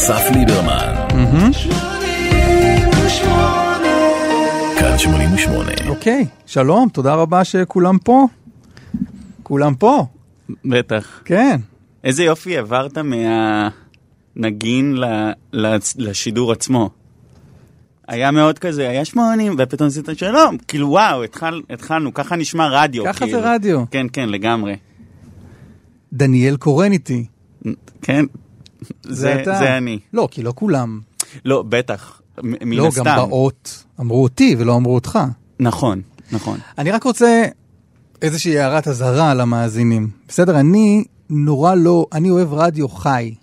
אסף ליברמן. כאן 88. אוקיי, שלום, תודה רבה שכולם פה. כולם פה, בטח. כן. איזה יופי עברת מהנגין ל- ל- לשידור עצמו. היה מאוד כזה, היה שמונים, ופתאום עשית שלום, כאילו וואו, התחל, התחלנו, ככה נשמע רדיו. ככה כאילו. זה רדיו. כן, כן, לגמרי. דניאל קורן איתי. כן, זה, אתה. זה אני. לא, כי לא כולם. לא, בטח, מן לא, הסתם. גם באות אמרו אותי ולא אמרו אותך. נכון, נכון. אני רק רוצה איזושהי הערת אזהרה למאזינים. בסדר, אני נורא לא, אני אוהב רדיו חי.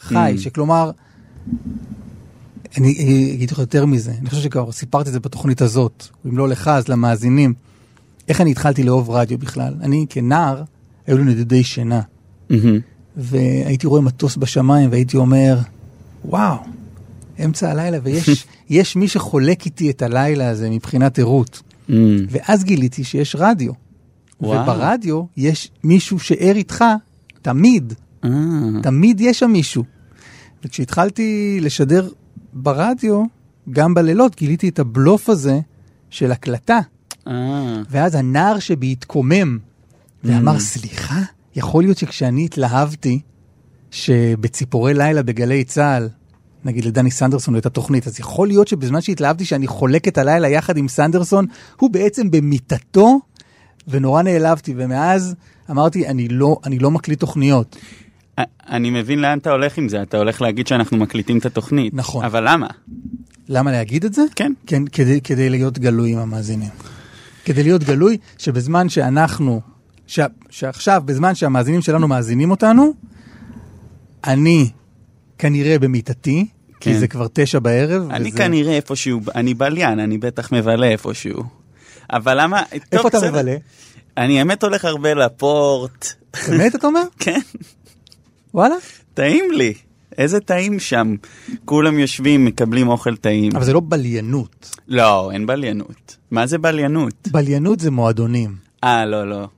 חי, Mm. שכלומר, אני אגיד לך יותר מזה, אני חושב שכבר סיפרתי את זה בתוכנית הזאת, אם לא לך אז למאזינים. איך אני התחלתי לאהוב רדיו בכלל? אני כנער, היו לי נדודי שינה. מהמם. והייתי רואה מטוס בשמיים והייתי אומר, וואו, אמצע הלילה, ויש יש מי שחולק איתי את הלילה הזה מבחינת ערות. מהמם. ואז גיליתי שיש רדיו. וואו. וברדיו יש מישהו שער איתך תמיד, אה, תמיד יש שם מישהו. וכשהתחלתי לשדר ברדיו, גם בלילות, גיליתי את הבלוף הזה של הקלטה. אה, ואז הנער שבי התקומם ואמר, Mm. סליחה, יכול להיות שכשאני התלהבתי שבציפורי לילה בגלי צה"ל, נגיד לדני סנדרסון הייתה תוכנית, אז יכול להיות שבזמן שהתלהבתי שאני חולק את הלילה יחד עם סנדרסון, הוא בעצם במיטתו, ונורא נעלבתי, ומאז אמרתי, אני לא, אני לא מקליט תוכניות. אני מבין לאן אתה הולך עם זה, אתה הולך להגיד שאנחנו מקליטים את התוכנית. נכון. אבל למה? למה להגיד את זה? כן. כן, כדי, כדי להיות גלוי עם המאזינים. כדי להיות גלוי שבזמן שאנחנו, ש, שעכשיו, בזמן שהמאזינים שלנו מאזינים אותנו, אני כנראה במיטתי, כי כן. זה כבר תשע בערב. אני וזה... כנראה איפשהו, אני בליין, אני בטח מבלה איפשהו. אבל למה... טוב, איפה אתה בסדר. מבלה? אני האמת הולך הרבה לפורט. באמת אתה אומר? כן, וואלה? טעים לי. איזה טעים שם. כולם יושבים, מקבלים אוכל טעים. אבל זה לא בליינות. לא, אין בליינות. מה זה בליינות? בליינות זה מועדונים. אה, לא, לא.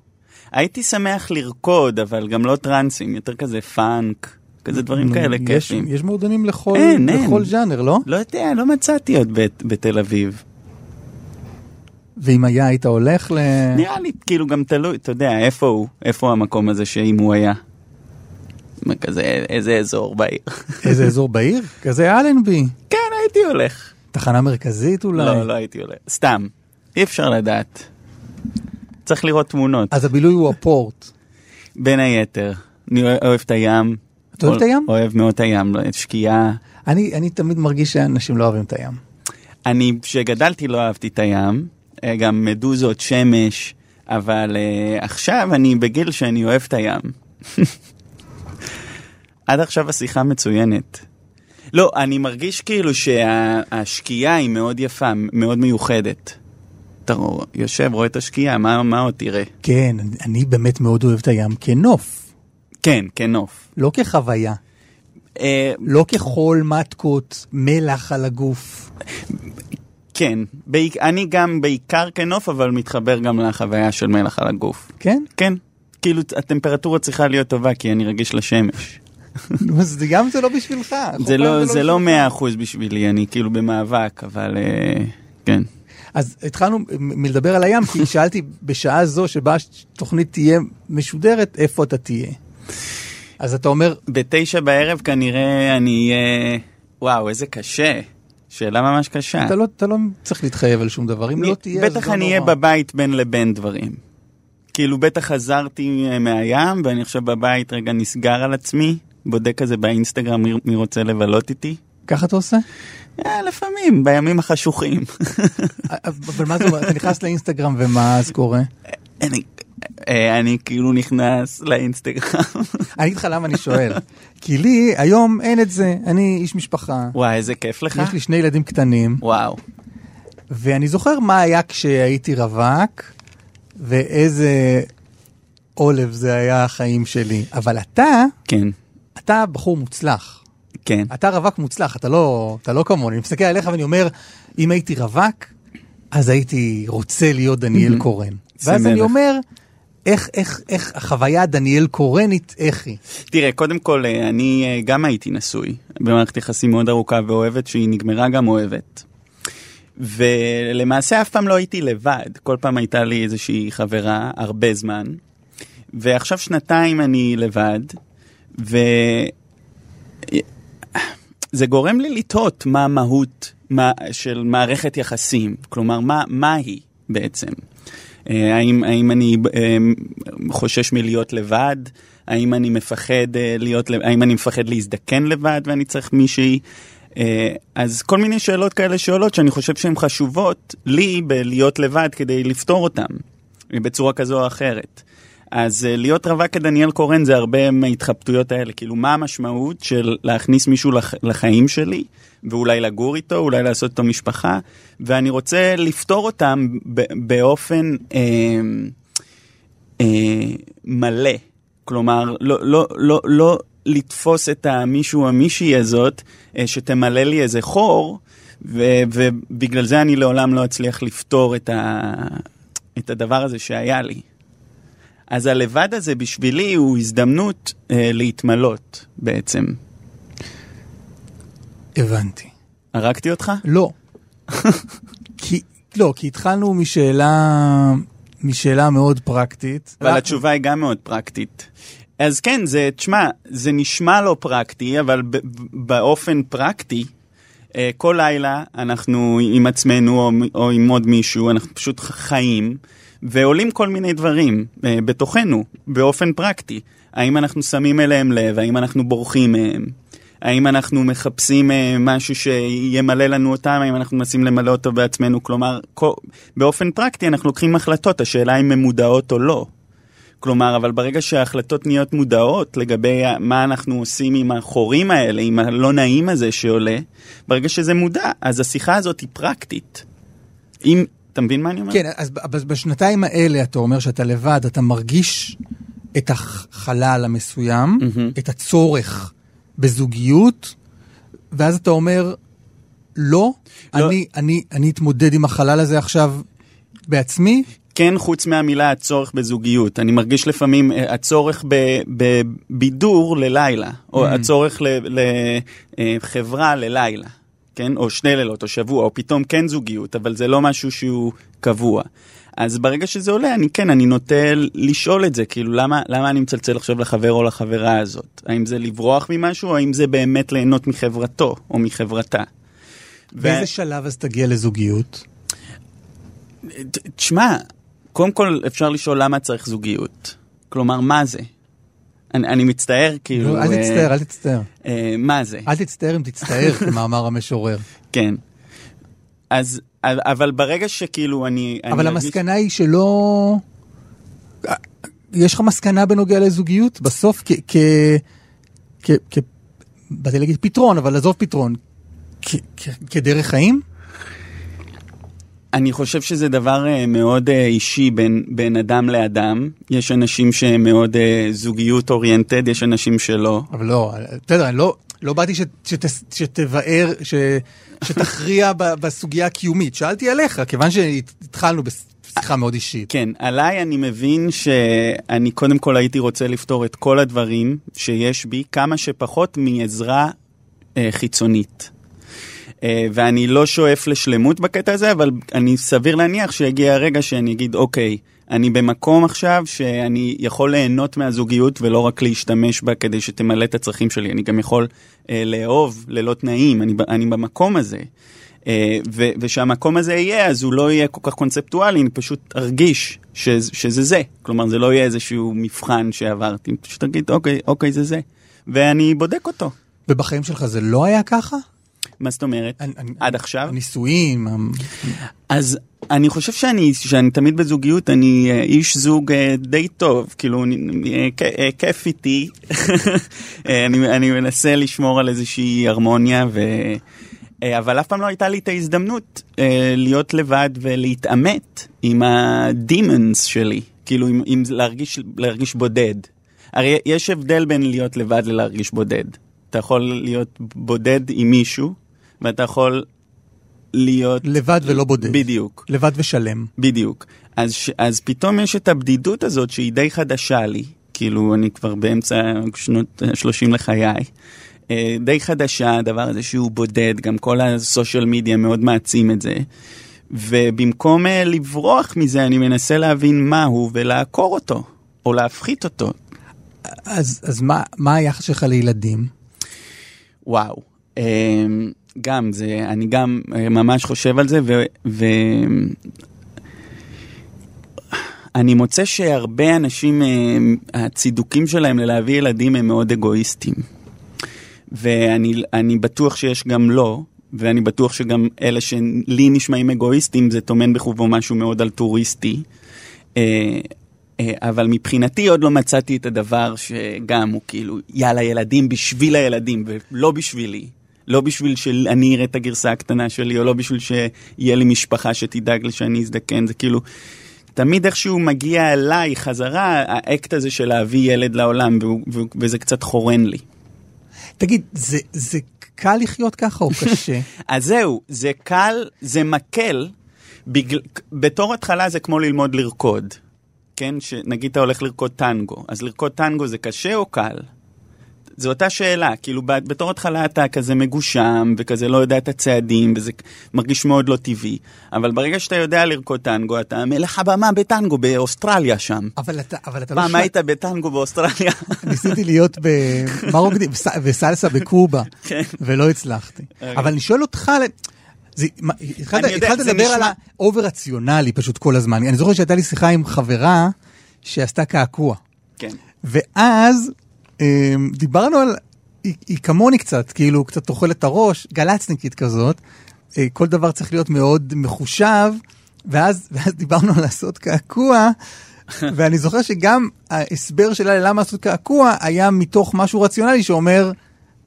הייתי שמח לרקוד, אבל גם לא טרנסים, יותר כזה פאנק, כזה דברים כאלה כיפים. יש מועדונים לכל, אין, אין. לכל ז'אנר, לא? לא יודע, לא מצאתי עוד בת- בתל אביב. ואם היה, היית הולך ל... נראה לי, כאילו, גם תלוי, אתה יודע, איפה הוא, איפה המקום הזה שאם הוא היה. כזה, איזה אזור בעיר. איזה אזור בעיר? כזה אלנבי. כן, הייתי הולך. תחנה מרכזית אולי? לא, לא הייתי הולך. סתם, אי אפשר לדעת. צריך לראות תמונות, אז הבילוי הוא הפורט. בין היתר. אני אוהב- את הים. אתה אוהב את הים? אוהב מאוד את הים, לא, שקיעה. אני, אני תמיד מרגיש שאנשים לא אוהבים את הים. אני, כשגדלתי לא אהבתי את הים, אה, גם מדוזות, שמש, אבל uh, עכשיו אני בגיל שאני אוהב את הים. עד עכשיו השיחה מצוינת. לא, אני מרגיש כאילו שהשקיעה היא מאוד יפה, מאוד מיוחדת. אתה יושב, רואה את השקיעה, מה, מה עוד תראה? כן, אני- באמת מאוד אוהב את הים כנוף, כן, כנוף. לא כחוויה. אה, לא כחול, מתקות, מלח על הגוף. כן, בעיק, אני גם בעיקר כנוף, אבל מתחבר גם לחוויה של מלח על הגוף. כן? כן, כאילו הטמפרטורה צריכה להיות טובה כי אני רגיש לשמש. אז גם זה לא בשבילך. זה לא, זה לא בשבילך. מאה אחוז בשבילי, אני כאילו במאבק, אבל אה, כן. אז התחלנו מלדבר על הים, כי שאלתי בשעה זו שבה התוכנית תהיה משודרת, איפה אתה תהיה. אז אתה אומר, בתשע בערב כנראה אני אהיה... וואו, איזה קשה. שאלה ממש קשה. אתה לא, אתה לא צריך להתחייב על שום דבר, אם לא תהיה, אז בטח לא אני אהיה נורא. בבית בין לבין דברים. כאילו בטח חזרתי אה, מהים, ואני עכשיו בבית רגע נסגר על עצמי, בודק כזה באינסטגרם מי רוצה לבלות איתי. ככה אתה עושה? אה, לפעמים, בימים החשוכים. אבל מה זה אומר, אתה נכנס לאינסטגרם ומה אז קורה? אני, אה, אני כאילו נכנס לאינסטגרם. אני אגיד לך למה אני שואל. כי לי היום אין את זה, אני איש משפחה, וואי, איזה כיף לך. יש לי שני ילדים קטנים, וואו. ואני זוכר מה היה כשהייתי רווק, ואיזה עולב זה היה החיים שלי. אבל אתה, כן, אתה בחור מוצלח. כן. אתה רווק מוצלח, אתה לא, אתה לא כמוני. אני מסתכל עליך ואני אומר, אם הייתי רווק, אז הייתי רוצה להיות דניאל Mhm. קורן. ואז אני. אומר, איך, איך, איך החוויה דניאל קורנית, איך היא? תראה, קודם כל, אה, אני אה, גם הייתי נשוי. במערכת יחסים מאוד ארוכה ואוהבת, שהיא נגמרה גם אוהבת. ולמעשה אף פעם לא הייתי לבד, כל פעם הייתה לי איזושהי חברה, הרבה זמן. ועכשיו שנתיים אני לבד, וזה גורם לי לתהות מה המהות מה... של מערכת יחסים, כלומר, מה, מה היא בעצם? אה, האם, האם אני אה, חושש מלהיות לבד? האם אני מפחד אה, להיות, האם אני מפחד להזדקן לבד ואני צריך מישהי? אז כל מיני שאלות כאלה שעולות שאני חושב שהן חשובות לי בלהיות לבד כדי לפתור אותן בצורה כזו או אחרת. אז להיות רווק כדניאל קורן זה הרבה מההתחבטויות האלה, כאילו מה המשמעות של להכניס מישהו לח, לחיים שלי ואולי לגור איתו, אולי לעשות איתו משפחה, ואני רוצה לפתור אותם באופן אה, אה, מלא. כלומר, לא, לא, לא, לא לתפוס את המישהו המישהי הזאת אה, שתמלא לי איזה חור, ו, ובגלל זה אני לעולם לא אצליח לפתור את, ה, את הדבר הזה שהיה לי. אז הלבד הזה בשבילי הוא הזדמנות אה, להתמלות בעצם. הבנתי. הרגתי אותך? לא. כי, לא, כי התחלנו משאלה, משאלה מאוד פרקטית. אבל התשובה היא גם מאוד פרקטית. אז כן, זה, תשמע, זה נשמע לא פרקטי, אבל באופן פרקטי, אה, כל לילה אנחנו עם עצמנו או, או עם עוד מישהו, אנחנו פשוט חיים, ועולים כל מיני דברים אה, בתוכנו, באופן פרקטי. האם אנחנו שמים אליהם לב, האם אנחנו בורחים מהם. האם אנחנו מחפשים אה, משהו שימלא לנו אותם, האם אנחנו מנסים למלא אותו בעצמנו, כלומר, כל, באופן פרקטי אנחנו לוקחים החלטות, השאלה אם הן מודעות או לא. כלומר, אבל ברגע שההחלטות נהיות מודעות לגבי מה אנחנו עושים עם החורים האלה, עם הלא נעים הזה שעולה, ברגע שזה מודע, אז השיחה הזאת היא פרקטית. אם, אתה מבין מה אני אומר? כן, אז בשנתיים האלה אתה אומר שאתה לבד, אתה מרגיש את החלל המסוים, mm-hmm. את הצורך בזוגיות, ואז אתה אומר, לא, לא. אני, אני, אני אתמודד עם החלל הזה עכשיו בעצמי. כן, חוץ מהמילה הצורך בזוגיות. אני לפעמים אה, הצורך בבידור ללילה, או mm. הצורך לחברה ללילה, כן? או שני לילות, או שבוע, או פתאום כן זוגיות, אבל זה לא משהו שהוא קבוע. אז ברגע שזה עולה, אני כן, אני נוטה לשאול את זה, כאילו, למה, למה אני מצלצל עכשיו לחבר או לחברה הזאת? האם זה לברוח ממשהו, או האם זה באמת ליהנות מחברתו או מחברתה? באיזה ו... שלב אז תגיע לזוגיות? תשמע, קודם כל אפשר לשאול למה צריך זוגיות. כלומר, מה זה? אני, אני מצטער, כאילו... לא, אל אה, תצטער, אל תצטער. אה, מה זה? אל תצטער אם תצטער, כמאמר המשורר. כן. אז אבל ברגע שכאילו אני... אבל אני המסקנה הרגיש... היא שלא... יש לך מסקנה בנוגע לזוגיות? בסוף כ... כ... כ... כ... באתי להגיד פתרון, אבל עזוב פתרון. כ... כ... כדרך חיים? אני חושב שזה דבר uh, מאוד uh, אישי בין, בין אדם לאדם. יש אנשים שהם מאוד uh, זוגיות אוריינטד, יש אנשים שלא. אבל לא, בסדר, אני לא, לא באתי שת, שת, שתבאר, ש, שתכריע בסוגיה הקיומית. שאלתי עליך, כיוון שהתחלנו בשיחה מאוד אישית. כן, עליי אני מבין שאני קודם כל הייתי רוצה לפתור את כל הדברים שיש בי, כמה שפחות מעזרה אה, חיצונית. אה, ואני לא שואף לשלמות בקטע הזה, אבל אני סביר להניח שיגיע הרגע שאני אגיד, אוקיי, אני במקום עכשיו שאני יכול ליהנות מהזוגיות ולא רק להשתמש בה כדי שתמלא את הצרכים שלי, אני גם יכול אה, לאהוב ללא תנאים, אני, אני במקום הזה. אה, ו, ושהמקום הזה יהיה, אז הוא לא יהיה כל כך קונספטואלי, אני פשוט ארגיש ש, שזה זה. כלומר, זה לא יהיה איזשהו מבחן שעברתי, פשוט אגיד, אוקיי, אוקיי, זה זה. ואני בודק אותו. ובחיים שלך זה לא היה ככה? מה זאת אומרת? אני, עד עכשיו? נישואים. אז אני חושב שאני, שאני תמיד בזוגיות, אני אה, איש זוג אה, די טוב, כאילו, אה, כיף איתי. אני, אני מנסה לשמור על איזושהי הרמוניה, ו... אבל אף פעם לא הייתה לי את ההזדמנות להיות לבד ולהתעמת עם הדימונס שלי, כאילו, עם, עם להרגיש, להרגיש בודד. הרי יש הבדל בין להיות לבד ללהרגיש בודד. אתה יכול להיות בודד עם מישהו, ואתה יכול להיות... לבד ולא בודד. בדיוק. לבד ושלם. בדיוק. אז, אז פתאום יש את הבדידות הזאת שהיא די חדשה לי, כאילו אני כבר באמצע שנות 30 לחיי, אה, די חדשה, הדבר הזה שהוא בודד, גם כל הסושיאל מדיה מאוד מעצים את זה. ובמקום אה, לברוח מזה, אני מנסה להבין מהו ולעקור אותו, או להפחית אותו. אז, אז מה, מה היחס שלך לילדים? וואו. אה, גם, זה, אני גם אה, ממש חושב על זה, ו... ו... אני מוצא שהרבה אנשים, אה, הצידוקים שלהם ללהביא ילדים הם מאוד אגואיסטים. ואני בטוח שיש גם לא, ואני בטוח שגם אלה שלי נשמעים אגואיסטים, זה טומן בחובו משהו מאוד אלטוריסטי. אה, אבל מבחינתי עוד לא מצאתי את הדבר שגם הוא כאילו, יאללה, ילדים בשביל הילדים, ולא בשבילי. לא בשביל שאני אראה את הגרסה הקטנה שלי, או לא בשביל שיהיה לי משפחה שתדאג שאני אזדקן, זה כאילו... תמיד איכשהו מגיע אליי חזרה האקט הזה של להביא ילד לעולם, וזה קצת חורן לי. תגיד, זה, זה קל לחיות ככה או קשה? אז זהו, זה קל, זה מקל. בגל... בתור התחלה זה כמו ללמוד לרקוד. כן? שנגיד אתה הולך לרקוד טנגו, אז לרקוד טנגו זה קשה או קל? זו אותה שאלה, כאילו בתור התחלה אתה כזה מגושם וכזה לא יודע את הצעדים וזה מרגיש מאוד לא טבעי, אבל ברגע שאתה יודע לרקוד טנגו אתה מלך הבמה בטנגו באוסטרליה שם. אבל אתה, אבל אתה לא... פעם היית בטנגו באוסטרליה? ניסיתי להיות ברוקדים, בסלסה בקובה, כן. ולא הצלחתי. אוקיי. אבל אני שואל אותך... התחלת לדבר על ה over רציונלי פשוט כל הזמן. אני זוכר שהייתה לי שיחה עם חברה שעשתה קעקוע. כן. ואז אמ, דיברנו על, היא, היא כמוני קצת, כאילו קצת אוכלת את הראש, גלצניקית כזאת, אה, כל דבר צריך להיות מאוד מחושב, ואז, ואז דיברנו על לעשות קעקוע, ואני זוכר שגם ההסבר שלה ללמה לעשות קעקוע היה מתוך משהו רציונלי שאומר,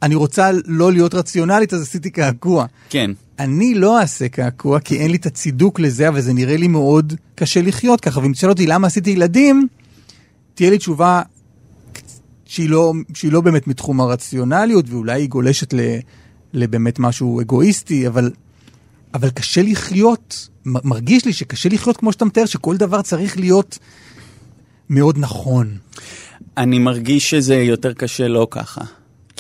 אני רוצה לא להיות רציונלית, אז עשיתי קעקוע. כן. אני לא אעשה קעקוע, כי אין לי את הצידוק לזה, אבל זה נראה לי מאוד קשה לחיות ככה. ואם תשאל אותי למה עשיתי ילדים, תהיה לי תשובה שהיא לא, שהיא לא באמת מתחום הרציונליות, ואולי היא גולשת ל, לבאמת משהו אגואיסטי, אבל, אבל קשה לחיות, מרגיש לי שקשה לחיות כמו שאתה מתאר, שכל דבר צריך להיות מאוד נכון. אני מרגיש שזה יותר קשה לא ככה.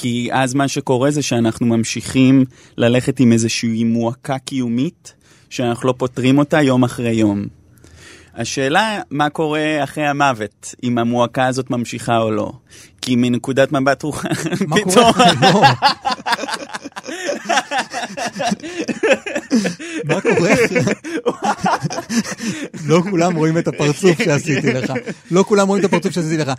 כי אז מה שקורה זה שאנחנו ממשיכים ללכת עם איזושהי מועקה קיומית, שאנחנו לא פותרים אותה יום אחרי יום. השאלה מה קורה אחרי המוות, אם המועקה הזאת ממשיכה או לא. כי מנקודת מבט רוח... מה קורה? מה קורה? לא כולם רואים את הפרצוף שעשיתי לך. לא כולם רואים את הפרצוף שעשיתי לך.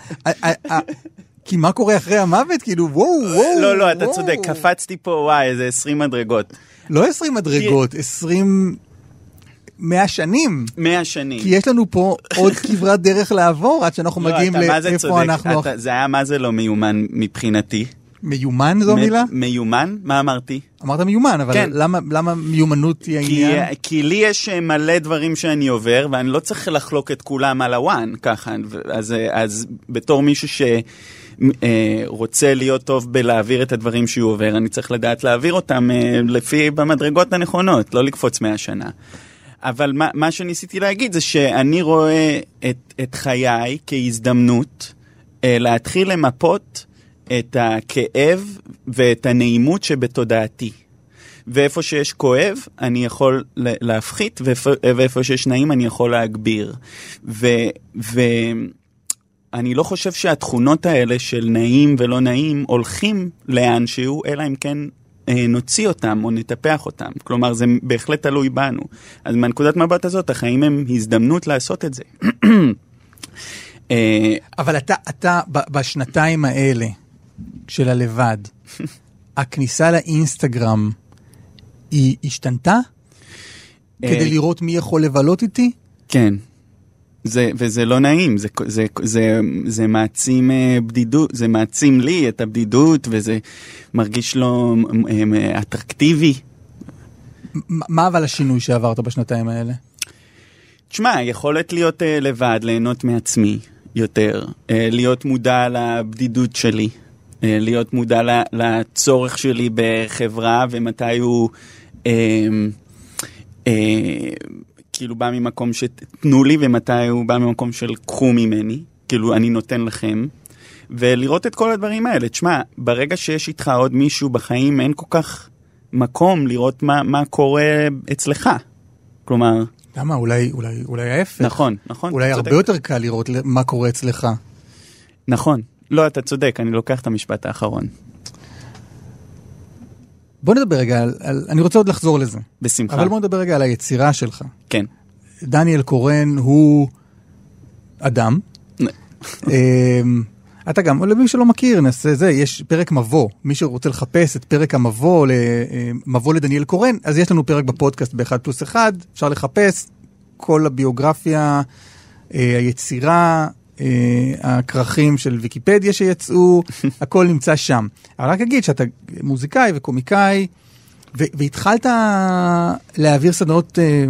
כי מה קורה אחרי המוות? כאילו, וואו, וואו. לא, לא, אתה צודק, קפצתי פה, וואי, איזה 20 מדרגות. לא 20 מדרגות, 20... מאה שנים. מאה שנים. כי יש לנו פה עוד כברת דרך לעבור עד שאנחנו לא, מגיעים לאיפה אנחנו... אתה, זה היה מה זה לא מיומן מבחינתי. מיומן זו מילה? מיומן? מה אמרתי? אמרת מיומן, אבל כן. למה, למה מיומנות היא העניין? כי, כי לי יש אה, מלא דברים שאני עובר, ואני לא צריך לחלוק את כולם על הוואן, ככה. אז, אז בתור מישהו ש... אה, רוצה להיות טוב בלהעביר את הדברים שהוא עובר, אני צריך לדעת להעביר אותם לפי במדרגות הנכונות, לא לקפוץ מהשנה. אבל מה, מה שניסיתי להגיד זה שאני רואה את, את חיי כהזדמנות אה, להתחיל למפות את הכאב ואת הנעימות שבתודעתי. ואיפה שיש כואב, אני יכול להפחית, ואיפה, ואיפה שיש נעים, אני יכול להגביר. ואני לא חושב שהתכונות האלה של נעים ולא נעים הולכים לאנשהו, אלא אם כן אה, נוציא אותם או נטפח אותם. כלומר, זה בהחלט תלוי בנו. אז מהנקודת מבט הזאת, החיים הם הזדמנות לעשות את זה. אה, אבל אתה, אתה בשנתיים האלה של הלבד, הכניסה לאינסטגרם היא השתנתה? כדי אה, לראות מי יכול לבלות איתי? כן. זה, וזה לא נעים, זה, זה, זה, זה מעצים אה, בדידות, זה מעצים לי את הבדידות, וזה מרגיש לא אה, אטרקטיבי. מה אבל השינוי שעברת בשנתיים האלה? תשמע, יכולת להיות uh, לבד, ליהנות מעצמי יותר, uh, להיות מודע לבדידות שלי, uh, להיות מודע לצורך שלי בחברה ומתי הוא... Uh, uh, כאילו בא ממקום שתנו לי ומתי הוא בא ממקום של קחו ממני, כאילו אני נותן לכם. ולראות את כל הדברים האלה. תשמע, ברגע שיש איתך עוד מישהו בחיים, אין כל כך מקום לראות מה, מה קורה אצלך. כלומר, למה? אולי, אולי, אולי ההפך. נכון, נכון. אולי. הרבה יותר קל לראות מה קורה אצלך. נכון. לא, אתה צודק, אני לוקח את המשפט האחרון. בוא נדבר רגע על, על... אני רוצה עוד לחזור לזה. בשמחה. אבל בוא נדבר רגע על היצירה שלך. כן. דניאל קורן הוא אדם. אמ, אתה גם, למי שלא מכיר, נעשה זה, יש פרק מבוא. מי שרוצה לחפש את פרק המבוא, אה, מבוא לדניאל קורן, אז יש לנו פרק בפודקאסט ב-1 פלוס 1, אפשר לחפש כל הביוגרפיה, אה, היצירה, אה, הכרכים של ויקיפדיה שיצאו, הכל נמצא שם. אבל רק אגיד שאתה מוזיקאי וקומיקאי, והתחלת להעביר סדנות אה,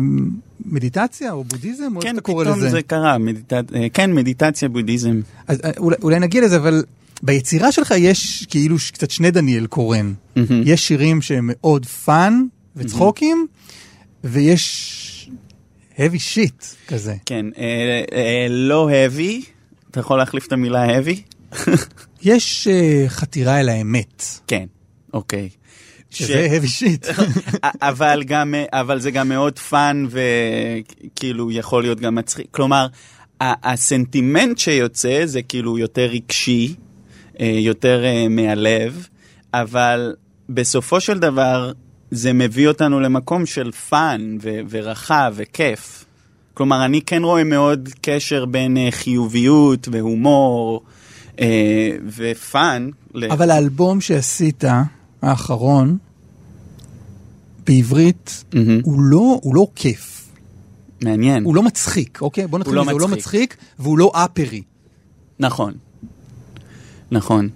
מדיטציה או בודהיזם, או איך כן, אתה קורא פתאום לזה? זה קרה, מדיט... אה, כן, מדיטציה, בודהיזם. אז אה, אולי, אולי נגיע לזה, אבל ביצירה שלך יש כאילו קצת שני דניאל קורן. מהמם. יש שירים שהם מאוד fun וצחוקים, ויש heavy shit כזה. כן, אה, אה, לא heavy, אתה יכול להחליף את המילה heavy? יש uh, חתירה אל האמת, כן, אוקיי. שזה heavy shit. אבל גם, אבל זה גם מאוד fun וכאילו יכול להיות גם מצחיק. כלומר, הסנטימנט שיוצא זה כאילו יותר רגשי, אה, יותר אה, מהלב, אבל בסופו של דבר זה מביא אותנו למקום של fun ורחב וכיף. כלומר, אני כן רואה מאוד קשר בין אה, חיוביות והומור אה, ופאן. ל- אבל האלבום שעשית, האחרון, בעברית, מהמם. הוא לא, הוא לא כיף. מעניין. הוא לא מצחיק, אוקיי? בוא נתחיל לא מזה, הוא לא מצחיק. מצחיק, והוא לא אפרי. נכון. נכון.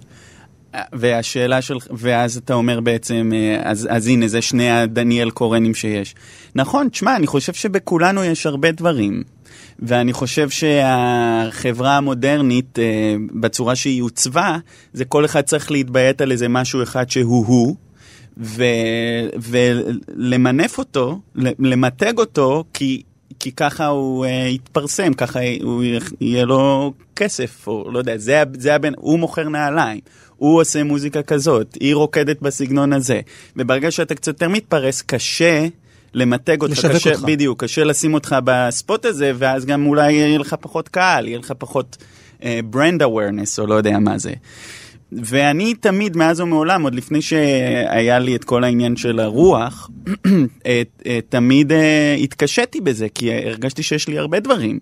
והשאלה של... ואז אתה אומר בעצם, אה, אז, אז הנה, זה שני הדניאל קורנים שיש. נכון, תשמע, אני חושב שבכולנו יש הרבה דברים. ואני חושב שהחברה המודרנית, אה, בצורה שהיא עוצבה, זה כל אחד צריך להתביית על איזה משהו אחד שהוא הוא. ו, ולמנף אותו, למתג אותו, כי, כי ככה הוא uh, יתפרסם, ככה הוא, יהיה לו כסף, או לא יודע, זה, זה הבן, הוא מוכר נעליים, הוא עושה מוזיקה כזאת, היא רוקדת בסגנון הזה. וברגע שאתה קצת יותר מתפרס, קשה למתג אותך, לשווק קשה, אותך. בדיוק, קשה לשים אותך בספוט הזה, ואז גם אולי יהיה לך פחות קהל, יהיה לך פחות uh, brand awareness, או לא יודע מה זה. ואני תמיד, מאז ומעולם, עוד לפני שהיה לי את כל העניין של הרוח, אה, אה, תמיד אה, התקשיתי בזה, כי הרגשתי שיש לי הרבה דברים.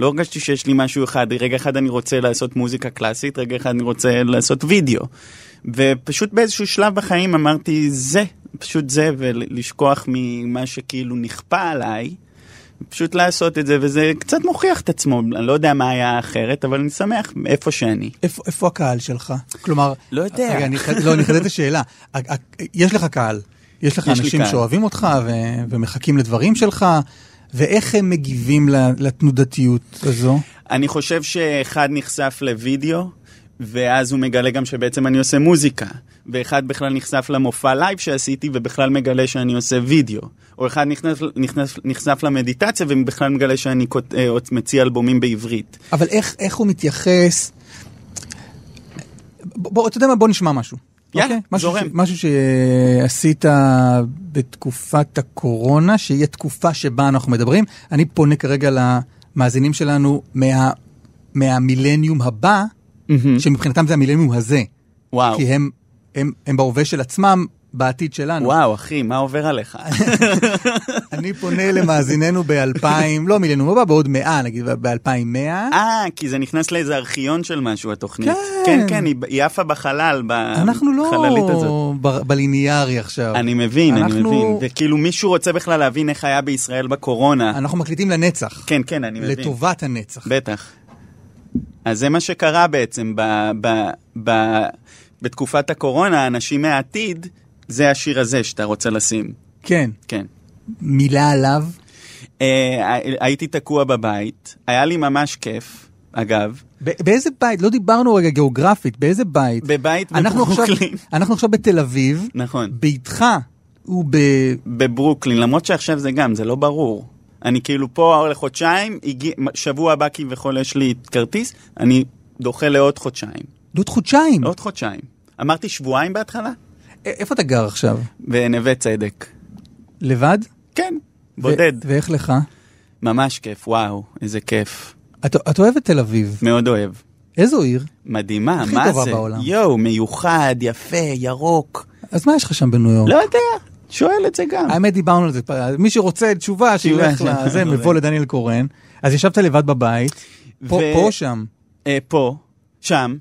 לא הרגשתי שיש לי משהו אחד, רגע אחד אני רוצה לעשות מוזיקה קלאסית, רגע אחד אני רוצה לעשות וידאו. ופשוט באיזשהו שלב בחיים אמרתי, זה, פשוט זה, ולשכוח ממה שכאילו נכפה עליי. פשוט לעשות את זה, וזה קצת מוכיח את עצמו. אני לא יודע מה היה אחרת, אבל אני שמח איפה שאני. איפה, איפה הקהל שלך? כלומר... לא יודע. רגע, אני, לא, אני אחדד את השאלה. יש לך קהל. יש לך יש אנשים. שאוהבים אותך ו- ומחכים לדברים שלך, ואיך הם מגיבים לתנודתיות הזו? אני חושב שאחד נחשף לוידאו, ואז הוא מגלה גם שבעצם אני עושה מוזיקה. ואחד בכלל נחשף למופע לייב שעשיתי, ובכלל מגלה שאני עושה וידאו. או אחד נכנס, נכנס, נחשף למדיטציה, ובכלל מגלה שאני כות- אה, מציע אלבומים בעברית. אבל איך, איך הוא מתייחס... בוא, אתה יודע מה? בוא נשמע משהו. יאללה, אוקיי? משהו זורם. ש- משהו שעשית בתקופת הקורונה, שהיא התקופה שבה אנחנו מדברים. אני פונה כרגע למאזינים שלנו מה, מהמילניום הבא, שמבחינתם זה המילניום הזה. וואו. כי הם, הם, הם בהווה של עצמם, בעתיד שלנו. וואו, אחי, מה עובר עליך? אני פונה למאזיננו ב-2000, לא מילניום הבא, בעוד 100, נגיד ב-2100. אה, כי זה נכנס לאיזה ארכיון של משהו, התוכנית. כן. כן, כן, היא, היא עפה בחלל, אנחנו בחללית הזאת. לא ב- בליניארי עכשיו. אני מבין, אני אנחנו- מבין. וכאילו מישהו רוצה בכלל להבין איך היה בישראל בקורונה. אנחנו מקליטים לנצח. כן, כן, אני מבין. לטובת הנצח. בטח. אז זה מה שקרה בעצם ב, ב, ב, בתקופת הקורונה, אנשים מהעתיד, זה השיר הזה שאתה רוצה לשים. כן. כן. מילה עליו. אה, הייתי תקוע בבית, היה לי ממש כיף, אגב. באיזה בית? לא דיברנו רגע גיאוגרפית, באיזה בית? בבית בברוקלין. אנחנו עכשיו בתל אביב. נכון. ביתך הוא ב... בברוקלין, למרות שעכשיו זה גם, זה לא ברור. אני כאילו פה לחודשיים, שבוע הבא כביכול יש לי כרטיס, אני דוחה לעוד חודשיים. עוד חודשיים. עוד חודשיים. אמרתי שבועיים בהתחלה? איפה אתה גר עכשיו? בנווה צדק. לבד? כן, בודד. ואיך לך? ממש כיף, וואו, איזה כיף. את, את אוהב את תל אביב. מאוד אוהב. איזו עיר? מדהימה, הכי מה טובה זה? בעולם. יואו, מיוחד, יפה, ירוק. אז מה יש לך שם בניו יורק? לא יודע, שואל את זה גם. האמת דיברנו על זה, מי שרוצה תשובה, שילך תשובה, לזה, תשובה. מבוא לדניאל קורן. אז ישבת לבד בבית, פה ו- פה או שם? אה, פה, שם,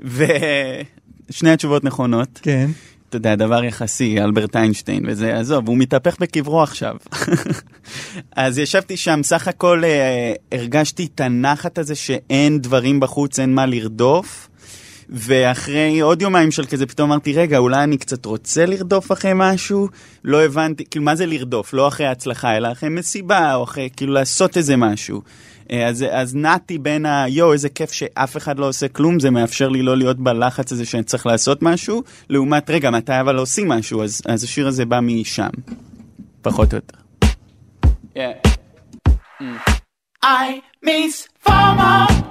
ושני התשובות נכונות. כן. אתה יודע, דבר יחסי, אלברט איינשטיין וזה, עזוב, הוא מתהפך בקברו עכשיו. אז ישבתי שם, סך הכל אה, הרגשתי את הנחת הזה שאין דברים בחוץ, אין מה לרדוף. ואחרי עוד יומיים של כזה, פתאום אמרתי, רגע, אולי אני קצת רוצה לרדוף אחרי משהו? לא הבנתי, כאילו, מה זה לרדוף? לא אחרי הצלחה, אלא אחרי מסיבה, או אחרי, כאילו, לעשות איזה משהו. אה, אז, אז נעתי בין ה... יואו, איזה כיף שאף אחד לא עושה כלום, זה מאפשר לי לא להיות בלחץ הזה שאני צריך לעשות משהו, לעומת, רגע, מתי אבל עושים משהו? אז, אז השיר הזה בא משם, פחות או יותר. Yeah. I miss FOMO.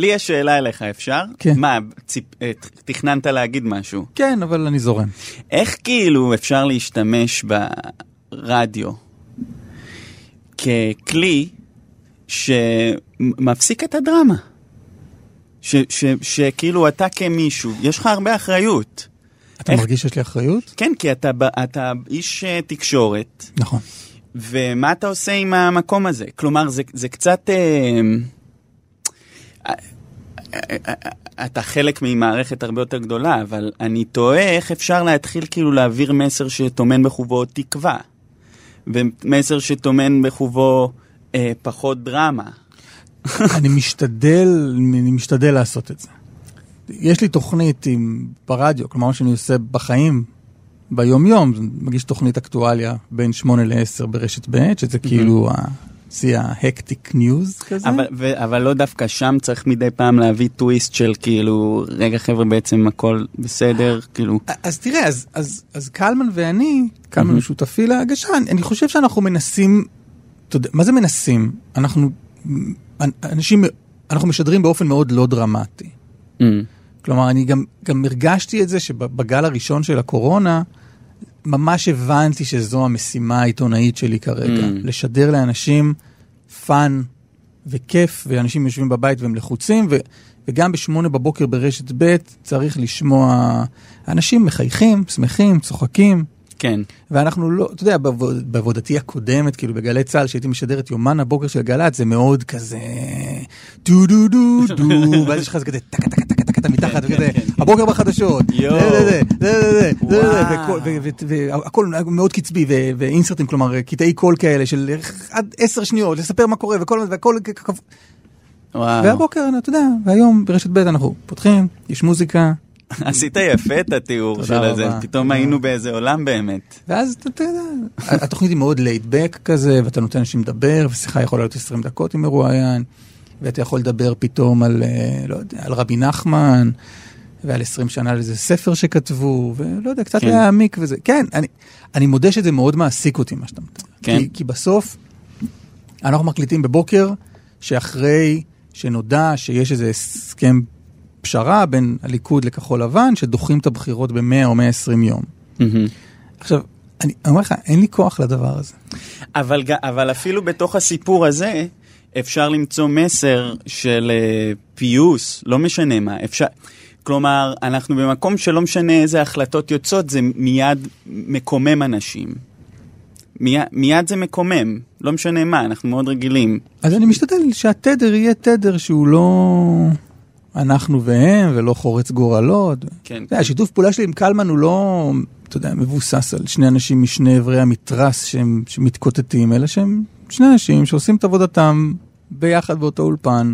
לי יש שאלה אליך, אפשר? כן. מה, ציפ... אה, תכננת להגיד משהו? כן, אבל אני זורם. איך כאילו אפשר להשתמש ברדיו ככלי שמפסיק את הדרמה? ש- ש- שכאילו אתה כמישהו, יש לך הרבה אחריות. אתה איך- מרגיש שיש לי אחריות? כן, כי אתה, אתה איש אה, תקשורת, נכון. ומה אתה עושה עם המקום הזה? כלומר, זה, זה קצת... אה, אתה חלק ממערכת הרבה יותר גדולה, אבל אני תוהה איך אפשר להתחיל כאילו להעביר מסר שטומן בחובו תקווה, ומסר שטומן בחובו אה, פחות דרמה. אני משתדל, אני משתדל לעשות את זה. יש לי תוכנית עם, ברדיו, כלומר מה שאני עושה בחיים, ביום-יום, מגיש תוכנית אקטואליה בין 8 ל-10 ברשת ב', שזה כאילו שיא ההקטיק ניוז כזה. אבל, ו, אבל לא דווקא שם צריך מדי פעם להביא טוויסט של כאילו, רגע חבר'ה בעצם הכל בסדר, כאילו, אז תראה, אז, אז, אז קלמן ואני, קלמן הוא שותפי להגשה, אני, אני חושב שאנחנו מנסים, אתה יודע, מה זה מנסים? אנחנו, אנשים, אנחנו משדרים באופן מאוד לא דרמטי. mm, כלומר, אני גם, גם הרגשתי את זה שבגל הראשון של הקורונה, ממש הבנתי שזו המשימה העיתונאית שלי כרגע. Mm. לשדר לאנשים fun וכיף, ואנשים יושבים בבית והם לחוצים, ו, וגם בשמונה בבוקר ברשת ב' צריך לשמוע אנשים מחייכים, שמחים, צוחקים. כן, ואנחנו לא, אתה יודע, בעבוד- בעבודתי הקודמת, כאילו בגלי צה"ל, שהייתי משדר את יומן הבוקר של גל"צ, זה מאוד כזה דו דו דו דו, ואז יש לך כזה טקה טקה טקה טקה מיתחת, וכזה, הבוקר בחדשות. זה, זה, זה, זה, זה, זה, זה, והכל מאוד קצבי, ואינסרטים, כלומר, קטעי קול כאלה של עד עשר שניות, לספר מה קורה, והכל. והבוקר, אתה יודע, והיום ברשת ב' אנחנו פותחים, יש מוזיקה, עשית יפה את התיאור של רבה. פתאום. היינו באיזה עולם באמת. ואז אתה יודע, התוכנית היא מאוד לייד בק כזה, ואתה נותן לאנשים לדבר, ושיחה יכולה להיות 20 דקות עם מרואיין, ואתה יכול לדבר פתאום על, אה, לא יודע, על רבי נחמן, ועל 20 שנה על איזה ספר שכתבו, ולא יודע, קצת כן. להעמיק וזה. כן, אני, אני מודה שזה מאוד מעסיק אותי, מה שאתה מתאר. כן. כי, כי בסוף, אנחנו מקליטים בבוקר, שאחרי שנודע שיש איזה הסכם פשרה בין הליכוד לכחול לבן, שדוחים את הבחירות ב-100 או 120 יום. מהמם. עכשיו, אני אומר לך, אין לי כוח לדבר הזה. אבל, אבל אפילו בתוך הסיפור הזה, אפשר למצוא מסר של אה, פיוס, לא משנה מה. אפשר... כלומר, אנחנו במקום שלא משנה איזה החלטות יוצאות, זה מיד מקומם אנשים. מיד, מיד זה מקומם, לא משנה מה, אנחנו מאוד רגילים. אז אני משתדל שהתדר יהיה תדר שהוא לא אנחנו והם, ולא חורץ גורלות. כן. אתה יודע, השיתוף פעולה שלי עם קלמן הוא לא, אתה יודע, מבוסס על שני אנשים משני אברי המתרס שהם, שמתקוטטים, אלא שהם שני אנשים שעושים את עבודתם ביחד באותו אולפן.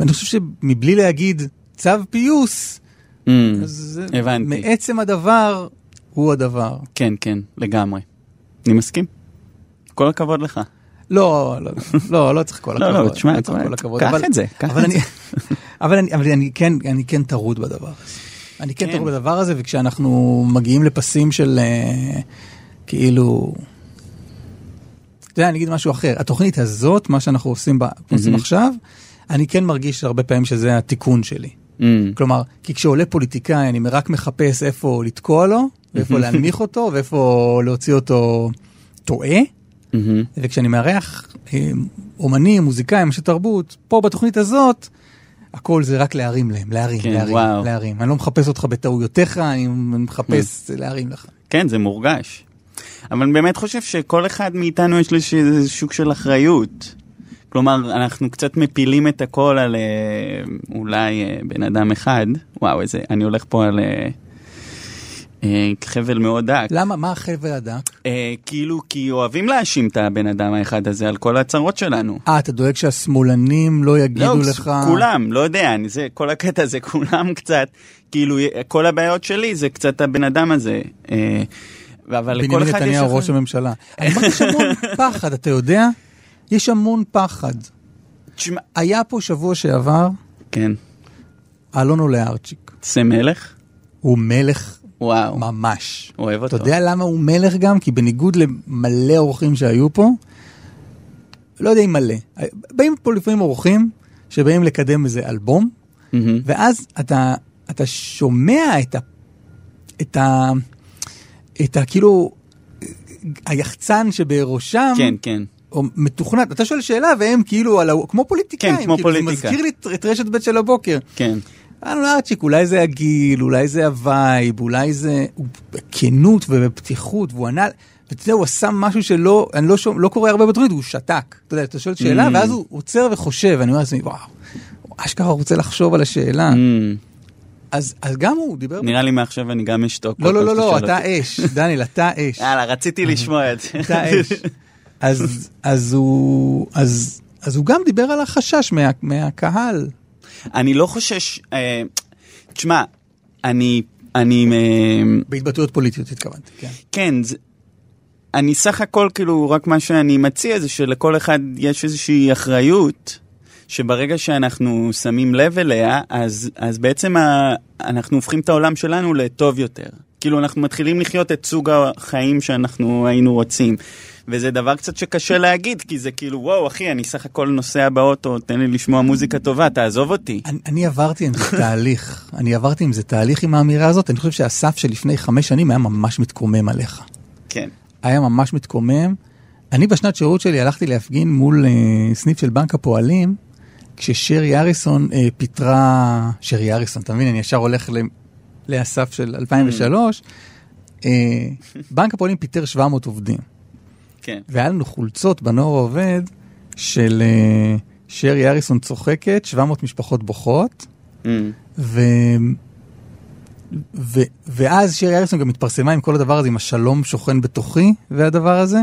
ואני חושב שמבלי להגיד צו פיוס, Mm, אז הבנתי. מעצם הדבר הוא הדבר. כן, כן, לגמרי. אני מסכים. כל הכבוד לך. לא, לא, לא, לא צריך כל לא, הכבוד. לא, צריך תשמע, הכבוד. קח את זה, קח את אני- זה. אבל אני, אבל אני כן, אני כן טרוד בדבר הזה. אני כן כן. טרוד בדבר הזה, וכשאנחנו מגיעים לפסים של אה, כאילו... אתה יודע, אני אגיד משהו אחר. התוכנית הזאת, מה שאנחנו עושים, בה, עושים מהמם. עכשיו, אני כן מרגיש הרבה פעמים שזה התיקון שלי. Mm, כלומר, כי כשעולה פוליטיקאי, אני רק מחפש איפה לתקוע לו, ואיפה להנמיך אותו, ואיפה להוציא אותו טועה. מהמם. וכשאני מארח אה, אומנים, מוזיקאים, אנשי תרבות, פה בתוכנית הזאת, הכל זה רק להרים להם, להרים, כן, להרים, וואו. להרים. אני לא מחפש אותך בטעויותיך, אני מחפש להרים לך. כן, זה מורגש. אבל אני באמת חושב שכל אחד מאיתנו יש לו איזה- שוק של אחריות. כלומר, אנחנו קצת מפילים את הכל על אה, אולי אה, בן אדם אחד. וואו, איזה, אני הולך פה על אה, אה, חבל מאוד דק. למה, מה החבל הדק? אה, כאילו, כי אוהבים להאשים את הבן אדם האחד הזה על כל הצרות שלנו. אה, אתה דואג שהשמאלנים לא יגידו לך... כולם, לא יודע, אני, זה, כל הקטע הזה, כולם קצת, כאילו, כל הבעיות שלי זה קצת הבן אדם הזה. אה, אבל לכל בנימין אחד יש... נתניהו אחר- ראש הממשלה. אני מרגיש המון פחד, אתה יודע? יש המון פחד. תשמע, היה פה שבוע שעבר, כן, אלון עולה ארצ'יק. זה מלך? הוא מלך וואו, ממש. אוהב אתה אותו. יודע למה הוא מלך גם? כי בניגוד למלא אורחים שהיו פה, לא יודע אם מלא, באים פה לפעמים אורחים שבאים לקדם איזה אלבום, מהמם. ואז אתה, אתה שומע את ה... את ה... את ה... כאילו... היחצן שבראשם, כן, כן. או מתוכנת, אתה שואל שאלה והם כאילו, על ה... כמו פוליטיקאים, כן, כמו כאילו, פוליטיקה. זה מזכיר לי את- את רשת ב' של הבוקר. כן. אלון אולארצ'יק, אולי זה הגיל, אולי זה ה vibe, אולי זה בכנות ובפתיחות, והוא ענה, ואתה יודע, הוא עשה משהו שלא, אני לא, שומע, לא קורא הרבה בתוכנית, הוא שתק. אתה יודע, אתה שואל שאלה, ממ. ואז הוא עוצר וחושב, אני אומר לעצמי, וואו, אשכרה רוצה לחשוב על השאלה. Mm, אז, אז גם הוא דיבר... נראה לי מעכשיו אני גם אשתוק. לא, לא, לא, לא, שואל אתה. אש, דניאל, אתה אש. יאללה, רציתי לשמוע את זה. אתה אש. אז, אז הוא, אז, אז הוא גם דיבר על החשש מה, מהקהל. אני לא חושש, אה, תשמע, אני, אני, אה, בהתבטאויות פוליטיות התכוונתי, כן. כן, זה, אני סך הכל, כאילו, רק מה שאני מציע זה שלכל אחד יש איזושהי אחריות, שברגע שאנחנו שמים לב אליה, אז, אז בעצם ה, אנחנו הופכים את העולם שלנו לטוב יותר. כאילו, אנחנו מתחילים לחיות את סוג החיים שאנחנו היינו רוצים. וזה דבר קצת שקשה להגיד, כי זה כאילו, וואו, אחי, אני סך הכל נוסע באוטו, תן לי לשמוע מוזיקה טובה, תעזוב אותי. אני, אני עברתי עם זה תהליך, אני עברתי עם זה תהליך עם האמירה הזאת, אני חושב שאסף שלפני חמש שנים היה ממש מתקומם עליך. כן. היה ממש מתקומם. אני בשנת שירות שלי הלכתי להפגין מול אה, סניף של בנק הפועלים, כששרי אריסון אה, פיטרה, שרי אריסון, אתה מבין, אני ישר הולך ל, לאסף של 2003, אה, בנק הפועלים פיטר 700 עובדים. כן. והיה לנו חולצות בנוער העובד של אה, שרי אריסון צוחקת, 700 משפחות בוכות, Mm. ו... ו... ואז שרי אריסון גם התפרסמה עם כל הדבר הזה, עם השלום שוכן בתוכי והדבר הזה,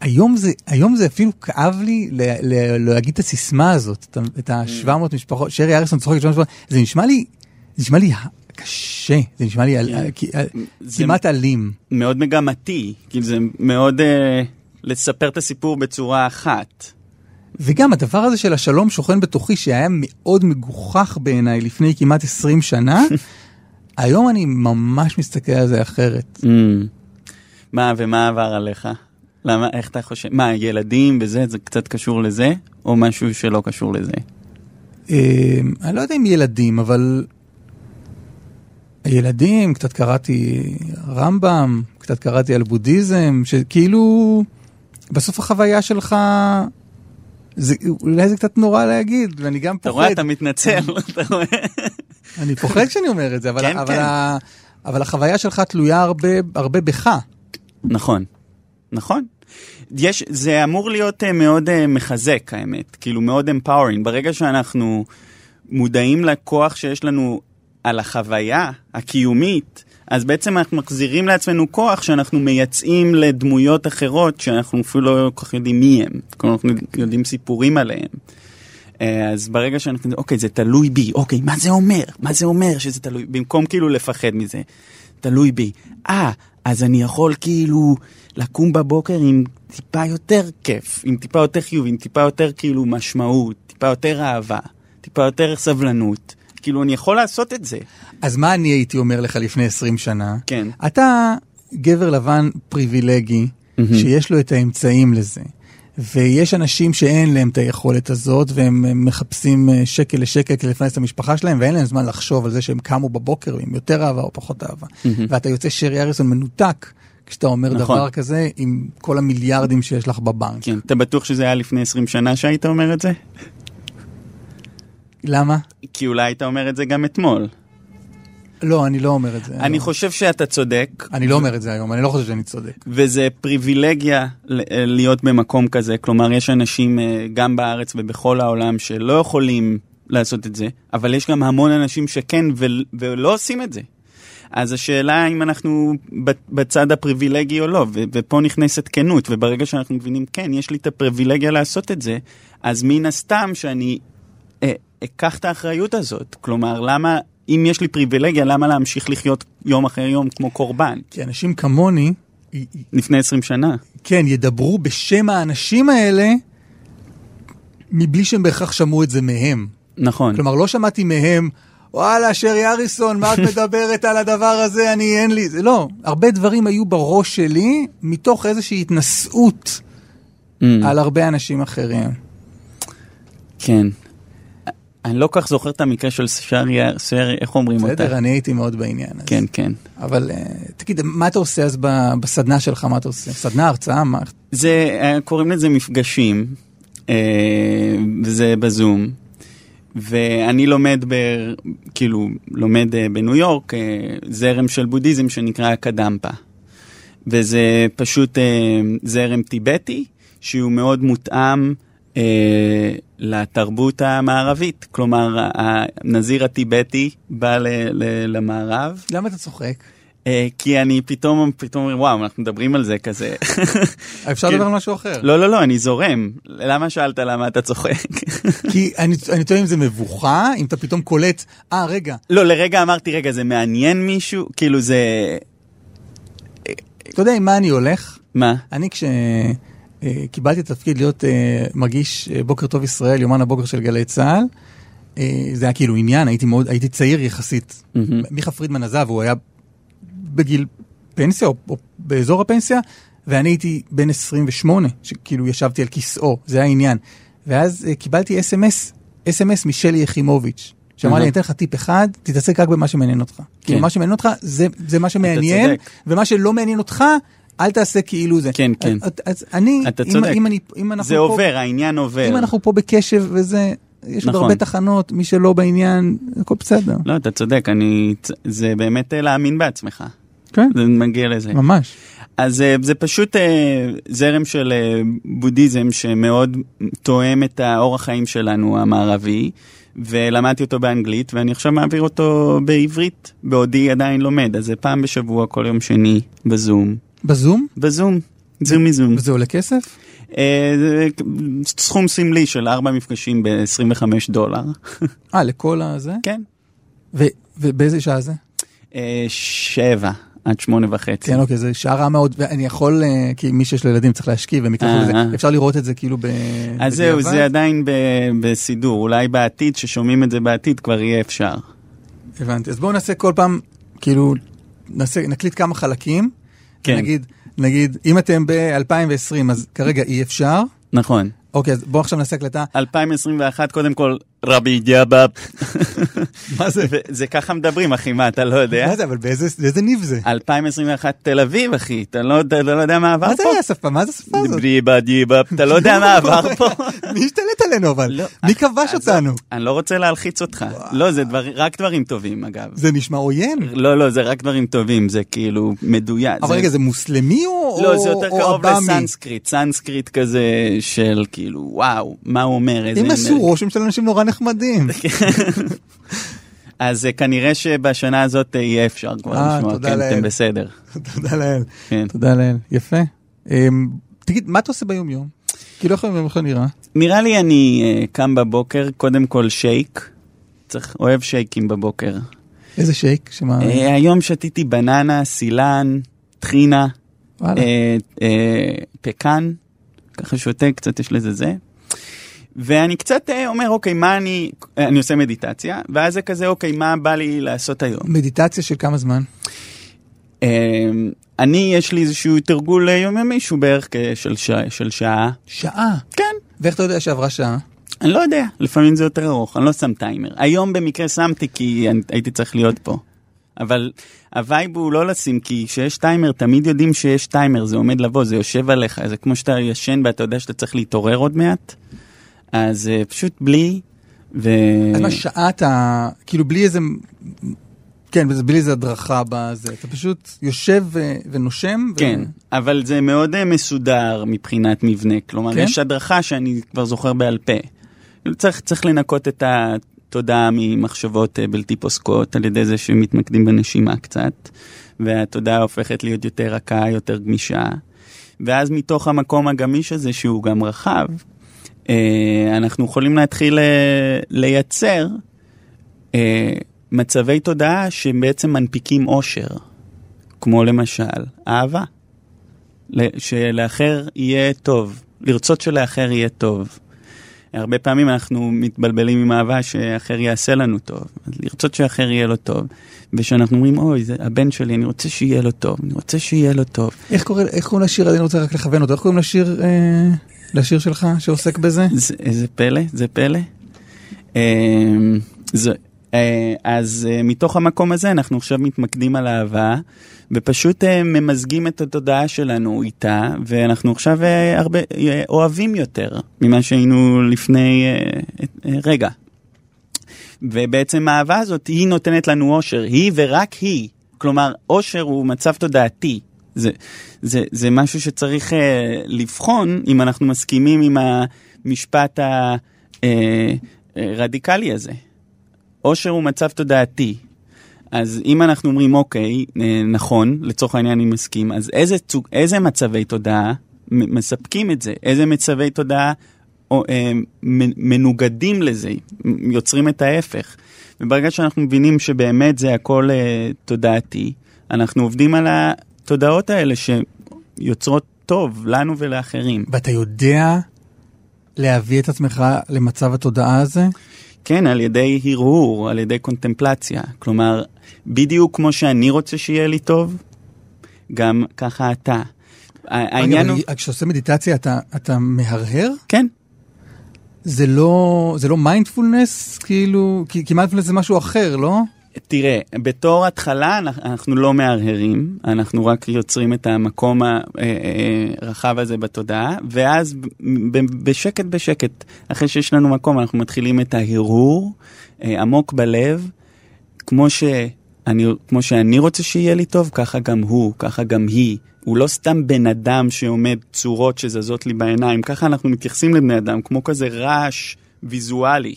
והיום זה, היום זה אפילו כאב לי ל... ל... להגיד את הסיסמה הזאת, את ה- את ה-700 משפחות, שרי אריסון צוחקת, 700 משפחות, זה נשמע לי, זה נשמע לי קשה, זה נשמע לי על- כן. כי- זה- כמעט אלים. מאוד מגמתי, כאילו זה מאוד אה, לספר את הסיפור בצורה אחת. וגם הדבר הזה של השלום שוכן בתוכי, שהיה מאוד מגוחך בעיניי לפני כמעט 20 שנה, היום אני ממש מסתכל על זה אחרת. Mm. מה, ומה עבר עליך? למה, איך אתה חושב? מה, ילדים וזה, זה קצת קשור לזה? או משהו שלא קשור לזה? אה, אני לא יודע אם ילדים, אבל... ילדים, קצת קראתי רמב"ם, קצת קראתי על בודהיזם, שכאילו, בסוף החוויה שלך, זה, אולי זה קצת נורא להגיד, ואני גם אתה רואה, פוחד, אתה מתנצל, אתה רואה? אני פוחד כשאני אומר את זה, אבל, כן, אבל, כן. ה, אבל החוויה שלך תלויה הרבה, הרבה בך. נכון, נכון. יש, זה אמור להיות uh, מאוד uh, מחזק, האמת, כאילו מאוד empowering. ברגע שאנחנו מודעים לכוח שיש לנו על החוויה הקיומית, אז בעצם אנחנו מחזירים לעצמנו כוח שאנחנו מייצאים לדמויות אחרות שאנחנו אפילו לא כל כך יודעים מי הם. כלומר, אנחנו יודעים סיפורים עליהם. אה, אז ברגע שאנחנו, אוקיי, זה תלוי בי, אוקיי, מה זה אומר? מה זה אומר שזה תלוי? במקום כאילו לפחד מזה, תלוי בי. אה, אז אני יכול כאילו לקום בבוקר עם טיפה יותר כיף, עם טיפה יותר חיוב, עם טיפה יותר כאילו משמעות, טיפה יותר אהבה, טיפה יותר סבלנות. כאילו, אני יכול לעשות את זה. אז מה אני הייתי אומר לך לפני 20 שנה? כן. אתה גבר לבן פריבילגי, שיש לו את האמצעים לזה. ויש אנשים שאין להם את היכולת הזאת, והם הם מחפשים אה, שקל לשקל כדי לפרנס את המשפחה שלהם, ואין להם זמן לחשוב על זה שהם קמו בבוקר עם יותר אהבה או פחות אהבה. ואתה יוצא שרי אריסון מנותק, כשאתה אומר נכון. דבר כזה, עם כל המיליארדים שיש לך בבנק. כן. אתה בטוח שזה היה לפני 20 שנה שהיית אומר את זה? למה? כי אולי היית אומר את זה גם אתמול. לא, אני לא אומר את זה. אני לא. חושב שאתה צודק, אני לא אומר את זה היום, אני לא חושב שאני צודק. וזה פריבילגיה ל- להיות במקום כזה. כלומר, יש אנשים אה, גם בארץ ובכל העולם שלא יכולים לעשות את זה, אבל יש גם המון אנשים שכן ו- ולא עושים את זה. אז השאלה אם אנחנו בצד הפריבילגי או לא, ו- ופה נכנסת כנות, וברגע שאנחנו מבינים, כן, יש לי את הפריבילגיה לעשות את זה, אז מן הסתם שאני אה, אקח את האחריות הזאת. כלומר, למה, אם יש לי פריבילגיה, למה להמשיך לחיות יום אחרי יום כמו קורבן? כי אנשים כמוני, לפני 20 שנה. כן, ידברו בשם האנשים האלה, מבלי שהם בהכרח שמעו את זה מהם. נכון. כלומר, לא שמעתי מהם, וואלה, שרי אריסון, מה את מדברת על הדבר הזה, אני, אין לי... זה לא, הרבה דברים היו בראש שלי, מתוך איזושהי התנשאות Mm, על הרבה אנשים אחרים. כן. אני לא כך זוכר את המקרה של שרי, שרי איך אומרים אותה? בסדר, אני הייתי מאוד בעניין הזה. כן, כן. אבל אה, תגיד, מה אתה עושה אז בסדנה שלך, מה אתה עושה? סדנה, הרצאה, מה? זה, אה, קוראים לזה מפגשים, אה, וזה בזום. ואני לומד, ב, כאילו, לומד אה, בניו יורק אה, זרם של בודהיזם שנקרא הקדמפה. וזה פשוט אה, זרם טיבטי, שהוא מאוד מותאם לתרבות המערבית. כלומר, הנזיר הטיבטי בא למערב. למה אתה צוחק? אה, כי אני פתאום, פתאום אומר, וואו, אנחנו מדברים על זה כזה. אפשר כן. לדבר על משהו אחר. לא, לא, לא, אני זורם. למה שאלת למה אתה צוחק? כי אני טועה אם זה מבוכה, אם אתה פתאום קולט, אה, רגע, לא, לרגע אמרתי, רגע, זה מעניין מישהו? כאילו זה... אתה יודע עם מה אני הולך? מה? אני כשקיבלתי את התפקיד להיות אה, מגיש אה, בוקר טוב ישראל, יומן הבוקר של גלי צה"ל, אה, זה היה כאילו עניין, הייתי מאוד, הייתי צעיר יחסית. מהמם. מיכה פרידמן עזב, הוא היה בגיל פנסיה או, או באזור הפנסיה, ואני הייתי בן 28, שכאילו ישבתי על כיסאו, זה העניין. ואז אה, קיבלתי אס.אם.אס, אס.אם.אס משלי יחימוביץ', שאמר לי. אני אתן לך טיפ אחד, תתעסק רק במה שמעניין אותך. כאילו, מה שמעניין אותך, זה, זה מה שמעניין. ומה שלא מעניין אותך, אל תעשה כאילו זה. כן, כן. אז, אז אני, אתה אם, צודק. אם, אני, אם אנחנו זה פה, עובר, העניין עובר. אם אנחנו פה בקשב וזה, יש עוד נכון. הרבה תחנות, מי שלא בעניין, הכל בסדר. לא, אתה צודק, אני... זה באמת אה, להאמין בעצמך. כן, זה מגיע לזה. ממש. אז אה, זה פשוט אה, זרם של אה, בודהיזם שמאוד תואם את האורח חיים שלנו המערבי, ולמדתי אותו באנגלית, ואני עכשיו מעביר אותו בעברית, בעודי עדיין לומד, אז זה פעם בשבוע, כל יום שני, בזום. בזום? בזום, זום מזום. וזה עולה כסף? זה סכום סמלי של ארבע מפגשים ב-25 דולר. אה, לכל הזה? כן. ובאיזה שעה זה? שבע עד שמונה וחצי. כן, אוקיי, זה שעה רעה מאוד, ואני יכול, אה, כי מי שיש לו ילדים צריך להשכיב, לזה, אה. אפשר לראות את זה כאילו ב... אז זהו? זה עדיין בסידור. אולי בעתיד, ששומעים את זה בעתיד, כבר יהיה אפשר. הבנתי. אז בואו נעשה כל פעם, כאילו, נעשה, נקליט כמה חלקים. כן. נגיד, נגיד, אם אתם ב-2020, אז כרגע אי אפשר. נכון. אוקיי, אז בואו עכשיו נעשה הקלטה. 2021, קודם כל, רבי ג'אבאב. מה זה? זה ככה מדברים, אחי, מה, אתה לא יודע? מה זה, אבל באיזה ניב זה? 2021 תל אביב, אחי, אתה לא אתה לא יודע מה עבר מה זה פה? השפה? מה זה השפה הזאת? דיבה דיבה, אתה לא יודע מה עבר פה? מי השתלט עלינו אבל? לא. מי כבש אז אותנו? אני לא רוצה להלחיץ אותך. לא, זה רק דברים טובים, אגב. זה נשמע עוין. לא, לא, זה רק דברים טובים, זה כאילו מדויק. אבל רגע, זה מוסלמי או לא, זה יותר קרוב עב"מי? לסנסקריט, סנסקריט כזה של כאילו, וואו, מה הוא אומר, איזה... הם עשו רושם של אנשים נורא נחמדים. אז אה, כנראה שבשנה הזאת אה, יהיה אפשר כבר אה, לשמוע, כן. אתם בסדר. תודה לאל. כן. תודה לאל. יפה. אמ, תגיד, מה אתה עושה ביום יום? כאילו איך היום יומך נראה? נראה לי אני קם בבוקר, קודם כל שייק. צריך, אוהב שייקים בבוקר. איזה שייק? שמה? היום שתיתי בננה, סילן, טחינה, פקן, ככה שותה, קצת יש לזה זה. ואני קצת אה, אומר, אוקיי, מה אני, אני עושה מדיטציה, ואז זה כזה, אוקיי, מה בא לי לעשות היום? מדיטציה של כמה זמן? אה, אני, יש לי איזשהו תרגול אה, יומיומי שהוא בערך של, שעה, של שעה. שעה. כן. ואיך אתה יודע שעברה שעה? אני לא יודע, לפעמים זה יותר ארוך, אני לא שם טיימר. היום במקרה שמתי כי אני, הייתי צריך להיות פה. אבל ה vibe הוא לא לשים, כי כשיש טיימר, תמיד יודעים שיש טיימר, זה עומד לבוא, זה יושב עליך, זה כמו שאתה ישן ואתה יודע שאתה צריך להתעורר עוד מעט. אז אה, פשוט בלי, ו... אז מה שעה אתה, כאילו בלי איזה, כן, בלי איזה הדרכה בזה, אתה פשוט יושב ו- ונושם. ו- כן, אבל זה מאוד אה, מסודר מבחינת מבנה. כלומר, כן? יש הדרכה שאני כבר זוכר בעל פה. כאילו, צריך, צריך לנקות את התודעה ממחשבות uh, בלתי פוסקות על ידי זה שמתמקדים בנשימה קצת, והתודעה הופכת להיות יותר רכה, יותר גמישה. ואז מתוך המקום הגמיש הזה, שהוא גם רחב, אנחנו יכולים להתחיל uh, לייצר uh, מצבי תודעה שבעצם מנפיקים אושר. כמו למשל, אהבה. שלאחר יהיה טוב, לרצות שלאחר יהיה טוב. הרבה פעמים אנחנו מתבלבלים עם אהבה שאחר יעשה לנו טוב, אז לרצות שאחר יהיה לו טוב. ושאנחנו אומרים, אוי, זה הבן שלי, אני רוצה שיהיה לו טוב, אני רוצה שיהיה לו טוב. איך קוראים לשיר, אני רוצה רק לכוון אותו, איך קוראים לשיר, אה, לשיר שלך שעוסק בזה? זה, איזה פלא, זה פלא. אמ, זה, אה, אז אה, מתוך המקום הזה אנחנו עכשיו מתמקדים על אהבה, ופשוט אה, ממזגים את התודעה שלנו איתה, ואנחנו עכשיו הרבה אוהבים יותר ממה שהיינו לפני רגע. ובעצם האהבה הזאת, היא נותנת לנו אושר, היא ורק היא. כלומר, אושר הוא מצב תודעתי. זה, זה, זה משהו שצריך אה, לבחון אם אנחנו מסכימים עם המשפט הרדיקלי הזה. אושר הוא מצב תודעתי. אז אם אנחנו אומרים, אוקיי, אה, נכון, לצורך העניין אני מסכים, אז איזה, צוג, איזה מצבי תודעה מספקים את זה? איזה מצבי תודעה או, אה, מנוגדים לזה, יוצרים את ההפך? וברגע שאנחנו מבינים שבאמת זה הכל אה, תודעתי, אנחנו עובדים על התודעות האלה שיוצרות טוב לנו ולאחרים. ואתה יודע להביא את עצמך למצב התודעה הזה? כן, על ידי הרהור, על ידי קונטמפלציה. כלומר, בדיוק כמו שאני רוצה שיהיה לי טוב, גם ככה אתה. העניין הוא... כשאתה עושה מדיטציה אתה, אתה מהרהר? כן, זה לא, זה לא מיינדפולנס, כאילו, כי, כי מיינדפולנס זה משהו אחר, לא? תראה, בתור התחלה אנחנו- לא מהרהרים, אנחנו רק יוצרים את המקום הרחב הזה בתודעה, ואז בשקט בשקט, אחרי שיש לנו מקום, אנחנו מתחילים את ההרהור אה, עמוק בלב, כמו שאני, כמו שאני רוצה שיהיה לי טוב, ככה גם הוא, ככה גם היא. הוא לא סתם בן אדם שעומד צורות שזזות לי בעיניים, ככה אנחנו מתייחסים לבני אדם, כמו כזה רעש ויזואלי.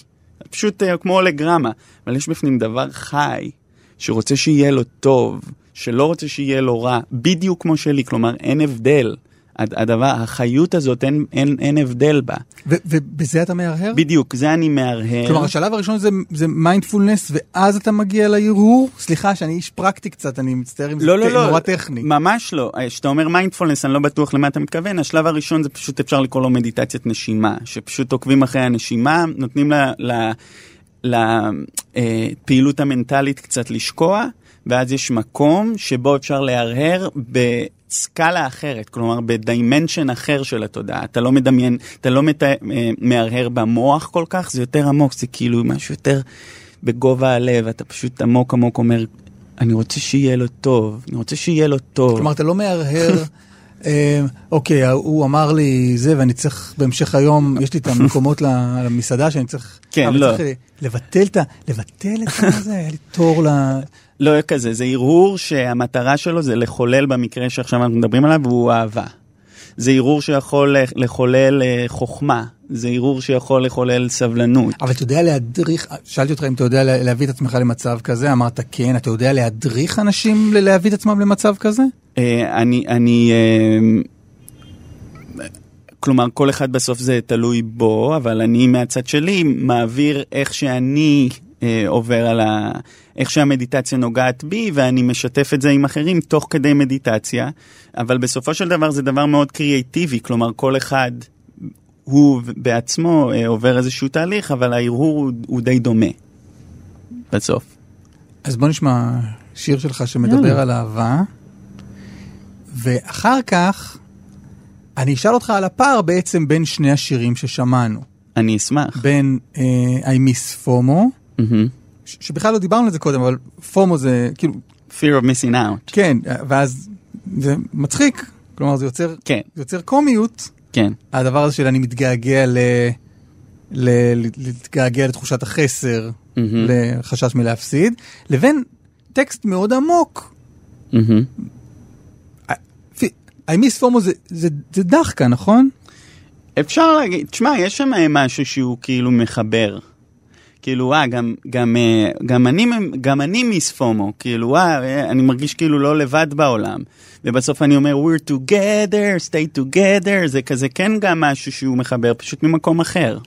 פשוט אה, כמו הולוגרמה, אבל יש בפנים דבר חי, שרוצה שיהיה לו טוב, שלא רוצה שיהיה לו רע, בדיוק כמו שלי, כלומר אין הבדל. הד- הדבר, החיות הזאת, אין, אין, אין הבדל בה. ו- ובזה אתה מהרהר? בדיוק, זה אני מהרהר. כלומר, השלב הראשון זה, זה מיינדפולנס, ואז אתה מגיע להרהור? סליחה שאני איש פרקטי קצת, אני מצטער אם זה לא, לא, ט- לא, נורא טכני. ממש לא. כשאתה אומר מיינדפולנס, אני לא בטוח למה אתה מתכוון. השלב הראשון זה פשוט אפשר לקרוא לו מדיטציית נשימה, שפשוט עוקבים אחרי הנשימה, נותנים לפעילות המנטלית קצת לשקוע, ואז יש מקום שבו אפשר להרהר בסקאלה אחרת, כלומר ב dimension אחר של התודעה. אתה לא מדמיין, אתה לא מת... אה, מהרהר במוח כל כך, זה יותר עמוק, זה כאילו משהו יותר בגובה הלב, אתה פשוט עמוק עמוק אומר, אני רוצה שיהיה לו טוב, אני רוצה שיהיה לו טוב. כלומר, אתה לא מהרהר, אה, אוקיי, הוא אמר לי זה, ואני צריך בהמשך היום, יש לי את המקומות למסעדה שאני צריך... כן, לא. לבטל את ה... לבטל את זה, היה לי תור ל... לא יהיה כזה, זה הרהור שהמטרה שלו זה לחולל במקרה שעכשיו אנחנו מדברים עליו, והוא אהבה. זה הרהור שיכול לחולל אה, חוכמה, זה הרהור שיכול לחולל סבלנות. אבל אתה יודע להדריך, שאלתי אותך אם אתה יודע לה- להביא את עצמך למצב כזה, אמרת כן, אתה יודע להדריך אנשים להביא את עצמם למצב כזה? אה, אני, אני, אה, כלומר, כל אחד בסוף זה תלוי בו, אבל אני מהצד שלי מעביר איך שאני אה, עובר על ה... איך שהמדיטציה נוגעת בי, ואני משתף את זה עם אחרים תוך כדי מדיטציה, אבל בסופו של דבר זה דבר מאוד קריאייטיבי, כלומר, כל אחד הוא בעצמו אה, עובר איזשהו תהליך, אבל ההרהור הוא, הוא די דומה בסוף. אז בוא נשמע שיר שלך שמדבר יאללה. על אהבה, ואחר כך אני אשאל אותך על הפער בעצם בין שני השירים ששמענו, אני אשמח. בין אה, I Miss FOMO, מהמם. שבכלל לא דיברנו על זה קודם, אבל FOMO זה כאילו, Fear of missing out. כן, ואז זה מצחיק, כלומר זה יוצר, כן, יוצר קומיות, כן. הדבר הזה של אני מתגעגע ל... ל- להתגעגע לתחושת החסר, מהמם. לחשש מלהפסיד, לבין טקסט מאוד עמוק. מהמם. I miss FOMO זה, זה, זה דחקה, נכון? אפשר להגיד, תשמע, יש שם משהו שהוא כאילו מחבר. כאילו, אה, גם, גם, אה, גם, אני, גם אני מיס פומו, כאילו, אה, אני מרגיש כאילו לא לבד בעולם. ובסוף אני אומר, we're together, stay together, זה כזה כן גם משהו שהוא מחבר, פשוט ממקום אחר.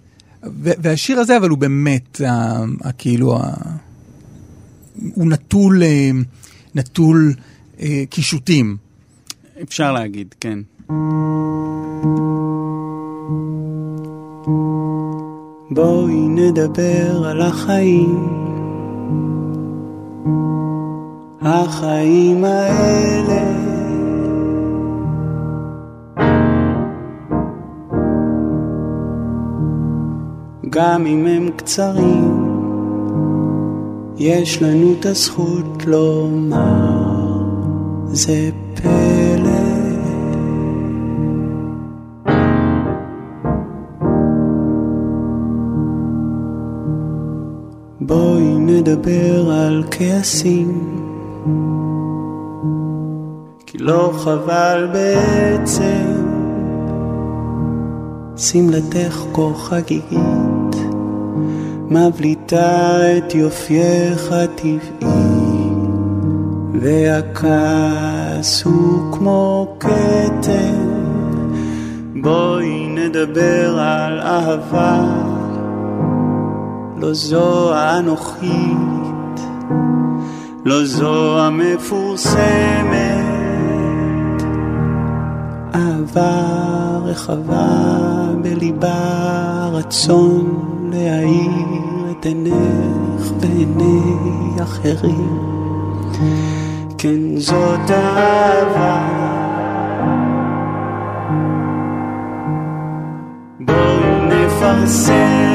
והשיר הזה, אבל הוא באמת, ה- ה- כאילו, הוא נטול, אה, נטול אה, קישוטים. אפשר להגיד, כן. בואי נדבר על החיים, החיים האלה. גם אם הם קצרים, יש לנו את הזכות לומר, זה פלא. נדבר על כעסים, כי לא חבל בעצם, שמלתך כה חגיגית, מבליטה את יופייך הטבעי. והכעס הוא כמו כתם, בואי נדבר על אהבה, לא זו האנוכית, לא זו המפורסמת, אהבה רחבה בליבה רצון להאיר את עינך ועיני אחרים. כן, זאת אהבה. בואו נפרסם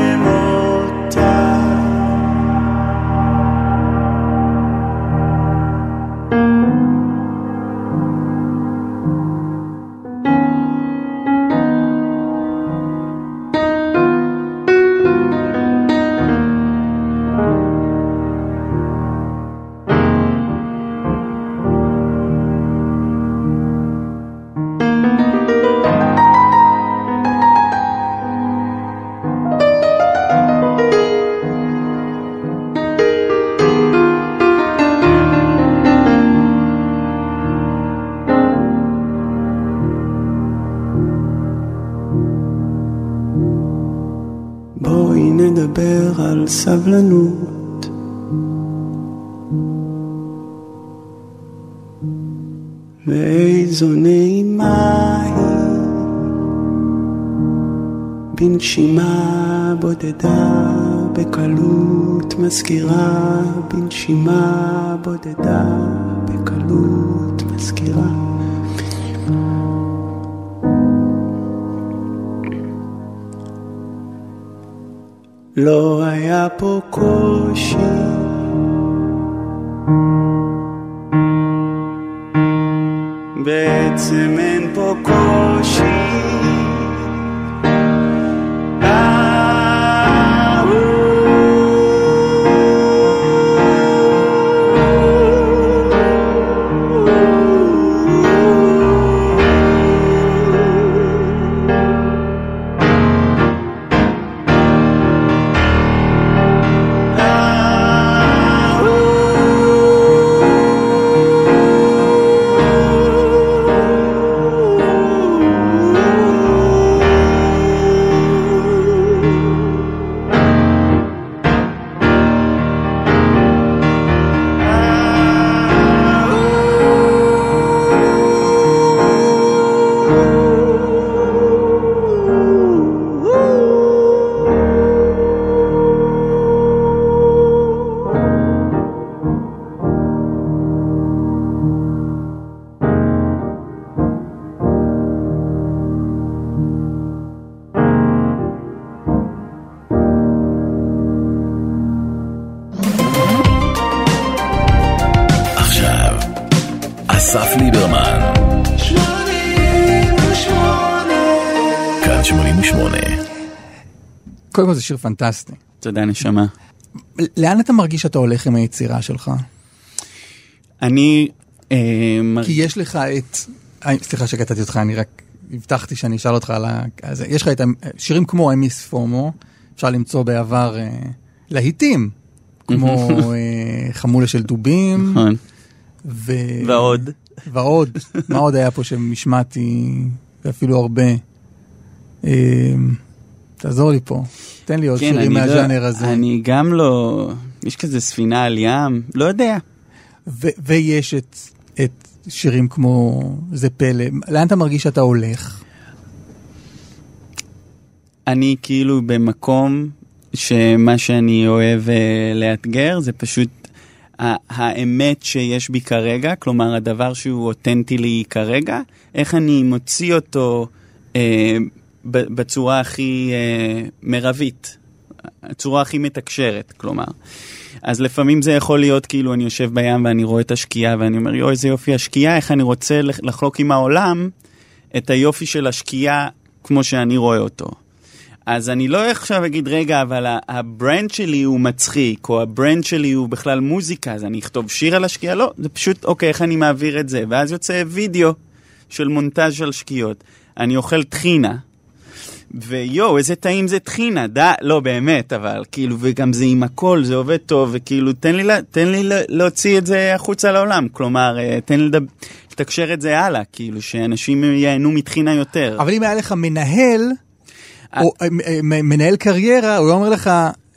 בודדה בקלות מזכירה בנשימה בודדה בקלות מזכירה לא היה פה קושי. בעצם שיר פנטסטי. תודה, נשמה. לאן אתה מרגיש שאתה הולך עם היצירה שלך? אני... אה, מר- כי יש לך את... אה, סליחה שקטעתי אותך, אני רק הבטחתי שאני אשאל אותך על ה... אז יש לך את השירים כמו אמיס פומו, אפשר למצוא בעבר אה, להיטים, כמו אה, חמולה של דובים, נכון. ו... ועוד. ועוד. מה עוד היה פה שמשמעתי, ואפילו הרבה? אה, תעזור לי פה, תן לי עוד כן, שירים לא- מהז'אנר הזה. אני גם לא... יש כזה ספינה על ים, לא יודע. ו- ויש את, את שירים כמו זה פלא. לאן אתה מרגיש שאתה הולך? אני כאילו במקום שמה שאני אוהב אה, לאתגר זה פשוט האמת שיש בי כרגע, כלומר הדבר שהוא אותנטי לי כרגע, איך אני מוציא אותו אה, ב- בצורה הכי אה, מרבית, הצורה הכי מתקשרת, כלומר. אז לפעמים זה יכול להיות כאילו אני יושב בים ואני רואה את השקיעה ואני אומר יואי איזה יופי השקיעה, איך אני רוצה לח- לחלוק עם העולם את היופי של השקיעה כמו שאני רואה אותו. אז אני לא עכשיו אגיד, רגע, אבל ה brand שלי הוא מצחיק, או ה brand שלי הוא בכלל מוזיקה, אז אני אכתוב שיר על השקיעה? לא, זה פשוט, אוקיי, איך אני מעביר את זה? ואז יוצא וידאו של מונטאז' של שקיעות. אני אוכל טחינה, ויואו, איזה טעים זה טחינה, די, לא באמת, אבל כאילו, וגם זה עם הכל, זה עובד טוב, וכאילו, תן לי, לה- תן לי לה- להוציא את זה החוצה לעולם, כלומר, אה, תן לי לתקשר את זה הלאה, כאילו, שאנשים ייהנו מטחינה יותר. אבל אם היה לך מנהל, או אה, אה, מנהל קריירה, הוא היה אומר לך,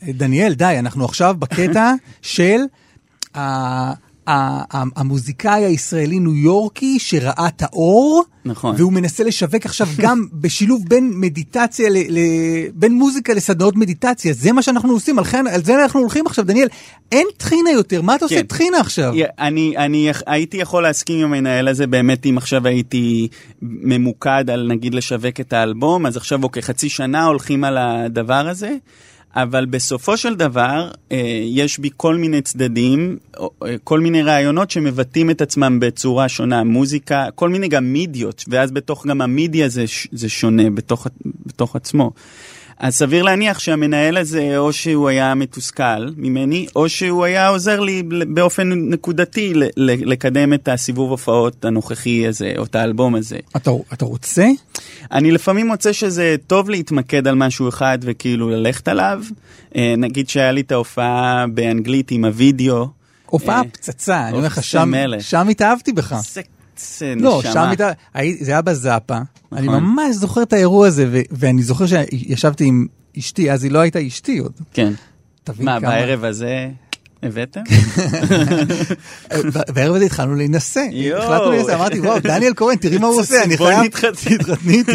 דניאל, די, אנחנו עכשיו בקטע של המוזיקאי הישראלי ניו יורקי שראה את האור, נכון. והוא מנסה לשווק עכשיו גם בשילוב בין מדיטציה, ל, ל, בין מוזיקה לסדנאות מדיטציה, זה מה שאנחנו עושים, על, כן, על זה אנחנו הולכים עכשיו, דניאל, אין טחינה יותר, מה אתה עושה כן. טחינה עכשיו? אני, אני הייתי יכול להסכים עם המנהל הזה, באמת אם עכשיו הייתי ממוקד על נגיד לשווק את האלבום, אז עכשיו אוקיי, חצי שנה הולכים על הדבר הזה, אבל בסופו של דבר אה, יש בי כל מיני צדדים, אה, כל מיני רעיונות שמבטאים את עצמם בצורה שונה, מוזיקה, כל מיני גם מידיות, ואז בתוך גם המידיה זה, ש- זה שונה בתוך, בתוך עצמו. אז סביר להניח שהמנהל הזה, או שהוא היה מתוסכל ממני, או שהוא היה עוזר לי באופן נקודתי לקדם את הסיבוב הופעות הנוכחי הזה, או את האלבום הזה. אתה, אתה רוצה? אני לפעמים מוצא שזה טוב להתמקד על משהו אחד וכאילו ללכת עליו. אה, נגיד שהיה לי את ההופעה באנגלית עם הוידאו. הופעה אה, פצצה, אני אומר לך, שם. שם התאהבתי בך. זה, לא, נשמה. שם הייתה, הי- זה היה בזאפה, אני נכון. ממש זוכר את האירוע הזה, ו- ואני זוכר שישבתי עם אשתי, אז היא לא הייתה אשתי עוד. כן. תבין מה, כמה... בערב הזה הבאתם? בערב הזה התחלנו להינשא. החלטנו להינשא, אמרתי, וואו, דניאל קורן, תראי מה הוא עושה, אני חייב... נתחתן. תתחתני איתי.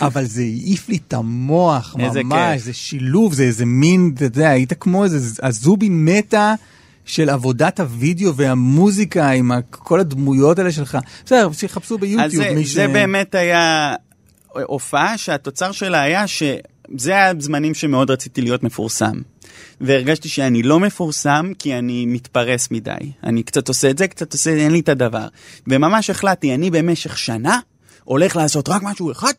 אבל זה העיף לי את המוח, ממש. זה שילוב, זה איזה מין, אתה יודע, היית כמו איזה הזובין מטה. של עבודת הוידאו והמוזיקה עם כל הדמויות האלה שלך. בסדר, שיחפשו אז ביוטיוב. זה, מי זה באמת היה הופעה שהתוצר שלה היה שזה היה זמנים שמאוד רציתי להיות מפורסם. והרגשתי שאני לא מפורסם כי אני מתפרס מדי. אני קצת עושה את זה, קצת עושה, אין לי את הדבר. וממש החלטתי, אני במשך שנה הולך לעשות רק משהו אחד.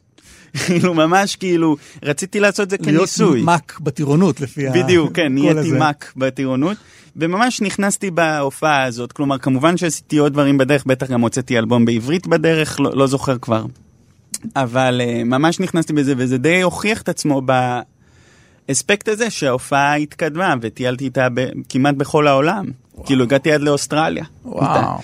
כאילו ממש כאילו, רציתי לעשות את זה להיות כניסוי. מק בטירונות לפי ה... בדיוק, כן, נהייתי. מק בטירונות. וממש נכנסתי בהופעה הזאת, כלומר, כמובן שעשיתי עוד דברים בדרך, בטח גם הוצאתי אלבום בעברית בדרך, לא, לא זוכר כבר. אבל uh, ממש נכנסתי בזה, וזה די הוכיח את עצמו באספקט הזה שההופעה התקדמה, וטיילתי איתה ב- כמעט בכל העולם. כאילו, הגעתי עד לאוסטרליה. וואו.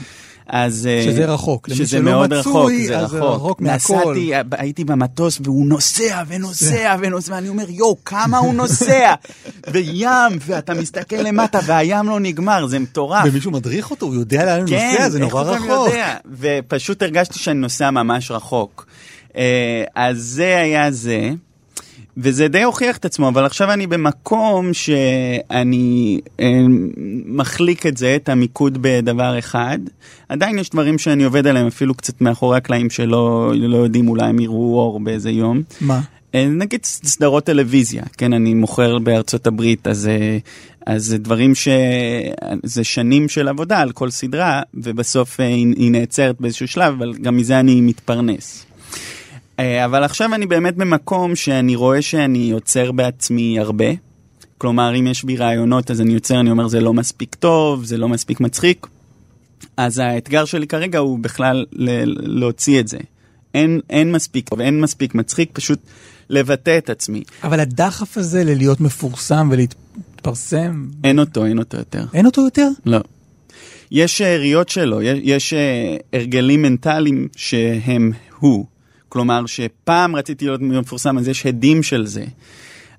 אז... אה, שזה רחוק. שזה מאוד מצוי, רחוק, זה רחוק. רחוק מהכל. נסעתי, הייתי במטוס והוא נוסע ונוסע ונוסע, ואני אומר, יואו, כמה הוא נוסע! וים, ואתה מסתכל למטה והים לא נגמר, זה מטורף. ומישהו מדריך אותו, הוא יודע לאן הוא כן, נוסע, זה נורא רחוק. יודע? ופשוט הרגשתי שאני נוסע ממש רחוק. אה, אז זה היה זה, וזה די הוכיח את עצמו, אבל עכשיו אני במקום שאני אה, מחליק את זה, את המיקוד בדבר אחד. עדיין יש דברים שאני עובד עליהם, אפילו קצת מאחורי הקלעים שלא לא יודעים, אולי הם יראו אור באיזה יום. מה? אה, נגיד סדרות טלוויזיה, כן, אני מוכר בארצות הברית, אז, אה, אז זה דברים ש... זה שנים של עבודה על כל סדרה, ובסוף אה, היא, היא נעצרת באיזשהו שלב, אבל גם מזה אני מתפרנס. אה, אבל עכשיו אני באמת במקום שאני רואה שאני יוצר בעצמי הרבה. כלומר, אם יש בי רעיונות, אז אני יוצר, אני אומר, זה לא מספיק טוב, זה לא מספיק מצחיק. אז האתגר שלי כרגע הוא בכלל להוציא את זה. אין, אין מספיק טוב, אין מספיק מצחיק, פשוט לבטא את עצמי. אבל הדחף הזה ללהיות מפורסם ולהתפרסם, אין אותו, אין אותו יותר. אין אותו יותר? לא. יש שאריות שלו, יש, יש אה, הרגלים מנטליים שהם הוא. כלומר, שפעם רציתי להיות מפורסם, אז יש הדים של זה.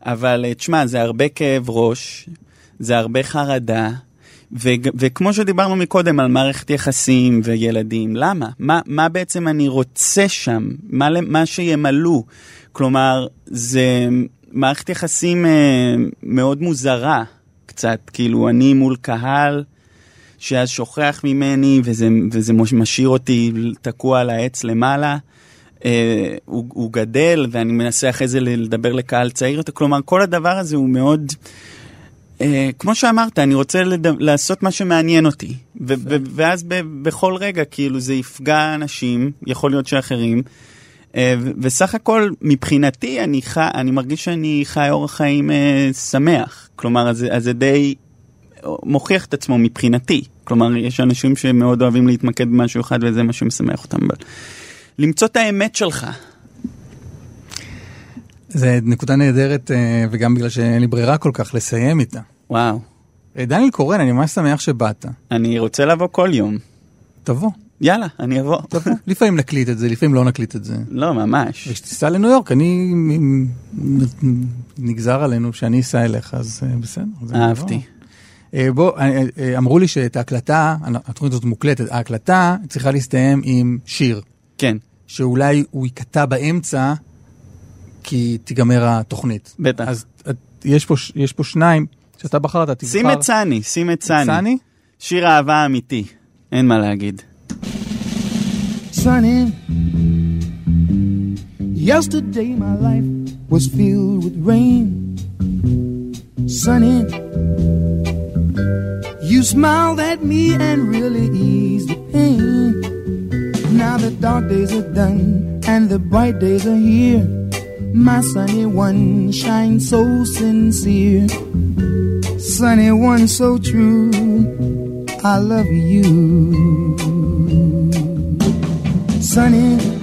אבל אה, תשמע, זה הרבה כאב ראש, זה הרבה חרדה, ו- וכמו שדיברנו מקודם על מערכת יחסים וילדים, למה? מה, מה בעצם אני רוצה שם? מה, מה שימלאו? כלומר, זה מערכת יחסים אה, מאוד מוזרה, קצת, כאילו, אני מול קהל. שאז שוכח ממני וזה, וזה מש- משאיר אותי תקוע על העץ למעלה. Uh, הוא, הוא גדל ואני מנסה אחרי זה לדבר לקהל צעיר יותר, כלומר כל הדבר הזה הוא מאוד, uh, כמו שאמרת, אני רוצה לד... לעשות מה שמעניין אותי, ו- ו- ואז ב- בכל רגע כאילו זה יפגע אנשים, יכול להיות שאחרים, uh, ו- וסך הכל מבחינתי אני, חי, אני מרגיש שאני חי אורח חיים uh, שמח, כלומר אז, אז זה די מוכיח את עצמו מבחינתי. כלומר, יש אנשים שמאוד אוהבים להתמקד במשהו אחד וזה מה שמשמח אותם. אבל למצוא את האמת שלך. זה נקודה נהדרת, אה, וגם בגלל שאין לי ברירה כל כך לסיים איתה. וואו. אה, דניאל קורן, אני ממש שמח שבאת. אני רוצה לבוא כל יום. תבוא, יאללה, אני אבוא. תבוא. לפעמים נקליט את זה, לפעמים לא נקליט את זה. לא, ממש. וכשתיסע לניו יורק, אני... נגזר עלינו שאני אסע אליך, אז אה, בסדר. אהבתי. לא- אה, בוא, אמרו לי שאת ההקלטה, התוכנית הזאת מוקלטת, ההקלטה צריכה להסתיים עם שיר, כן, שאולי הוא ייקטע באמצע, כי תיגמר התוכנית. בטח. אז את- יש פה, יש פה שניים שאתה בחרת, תבחר. שים את סני, שים את סני. סני? שיר אהבה אמיתי. אין מה להגיד. Sonny, yesterday my life was filled with rain. Sonny, you smiled at me and really eased the pain. Now the dark days are done and the bright days are here. My sunny one shines so sincere. Sunny one so true. I love you. Sunny,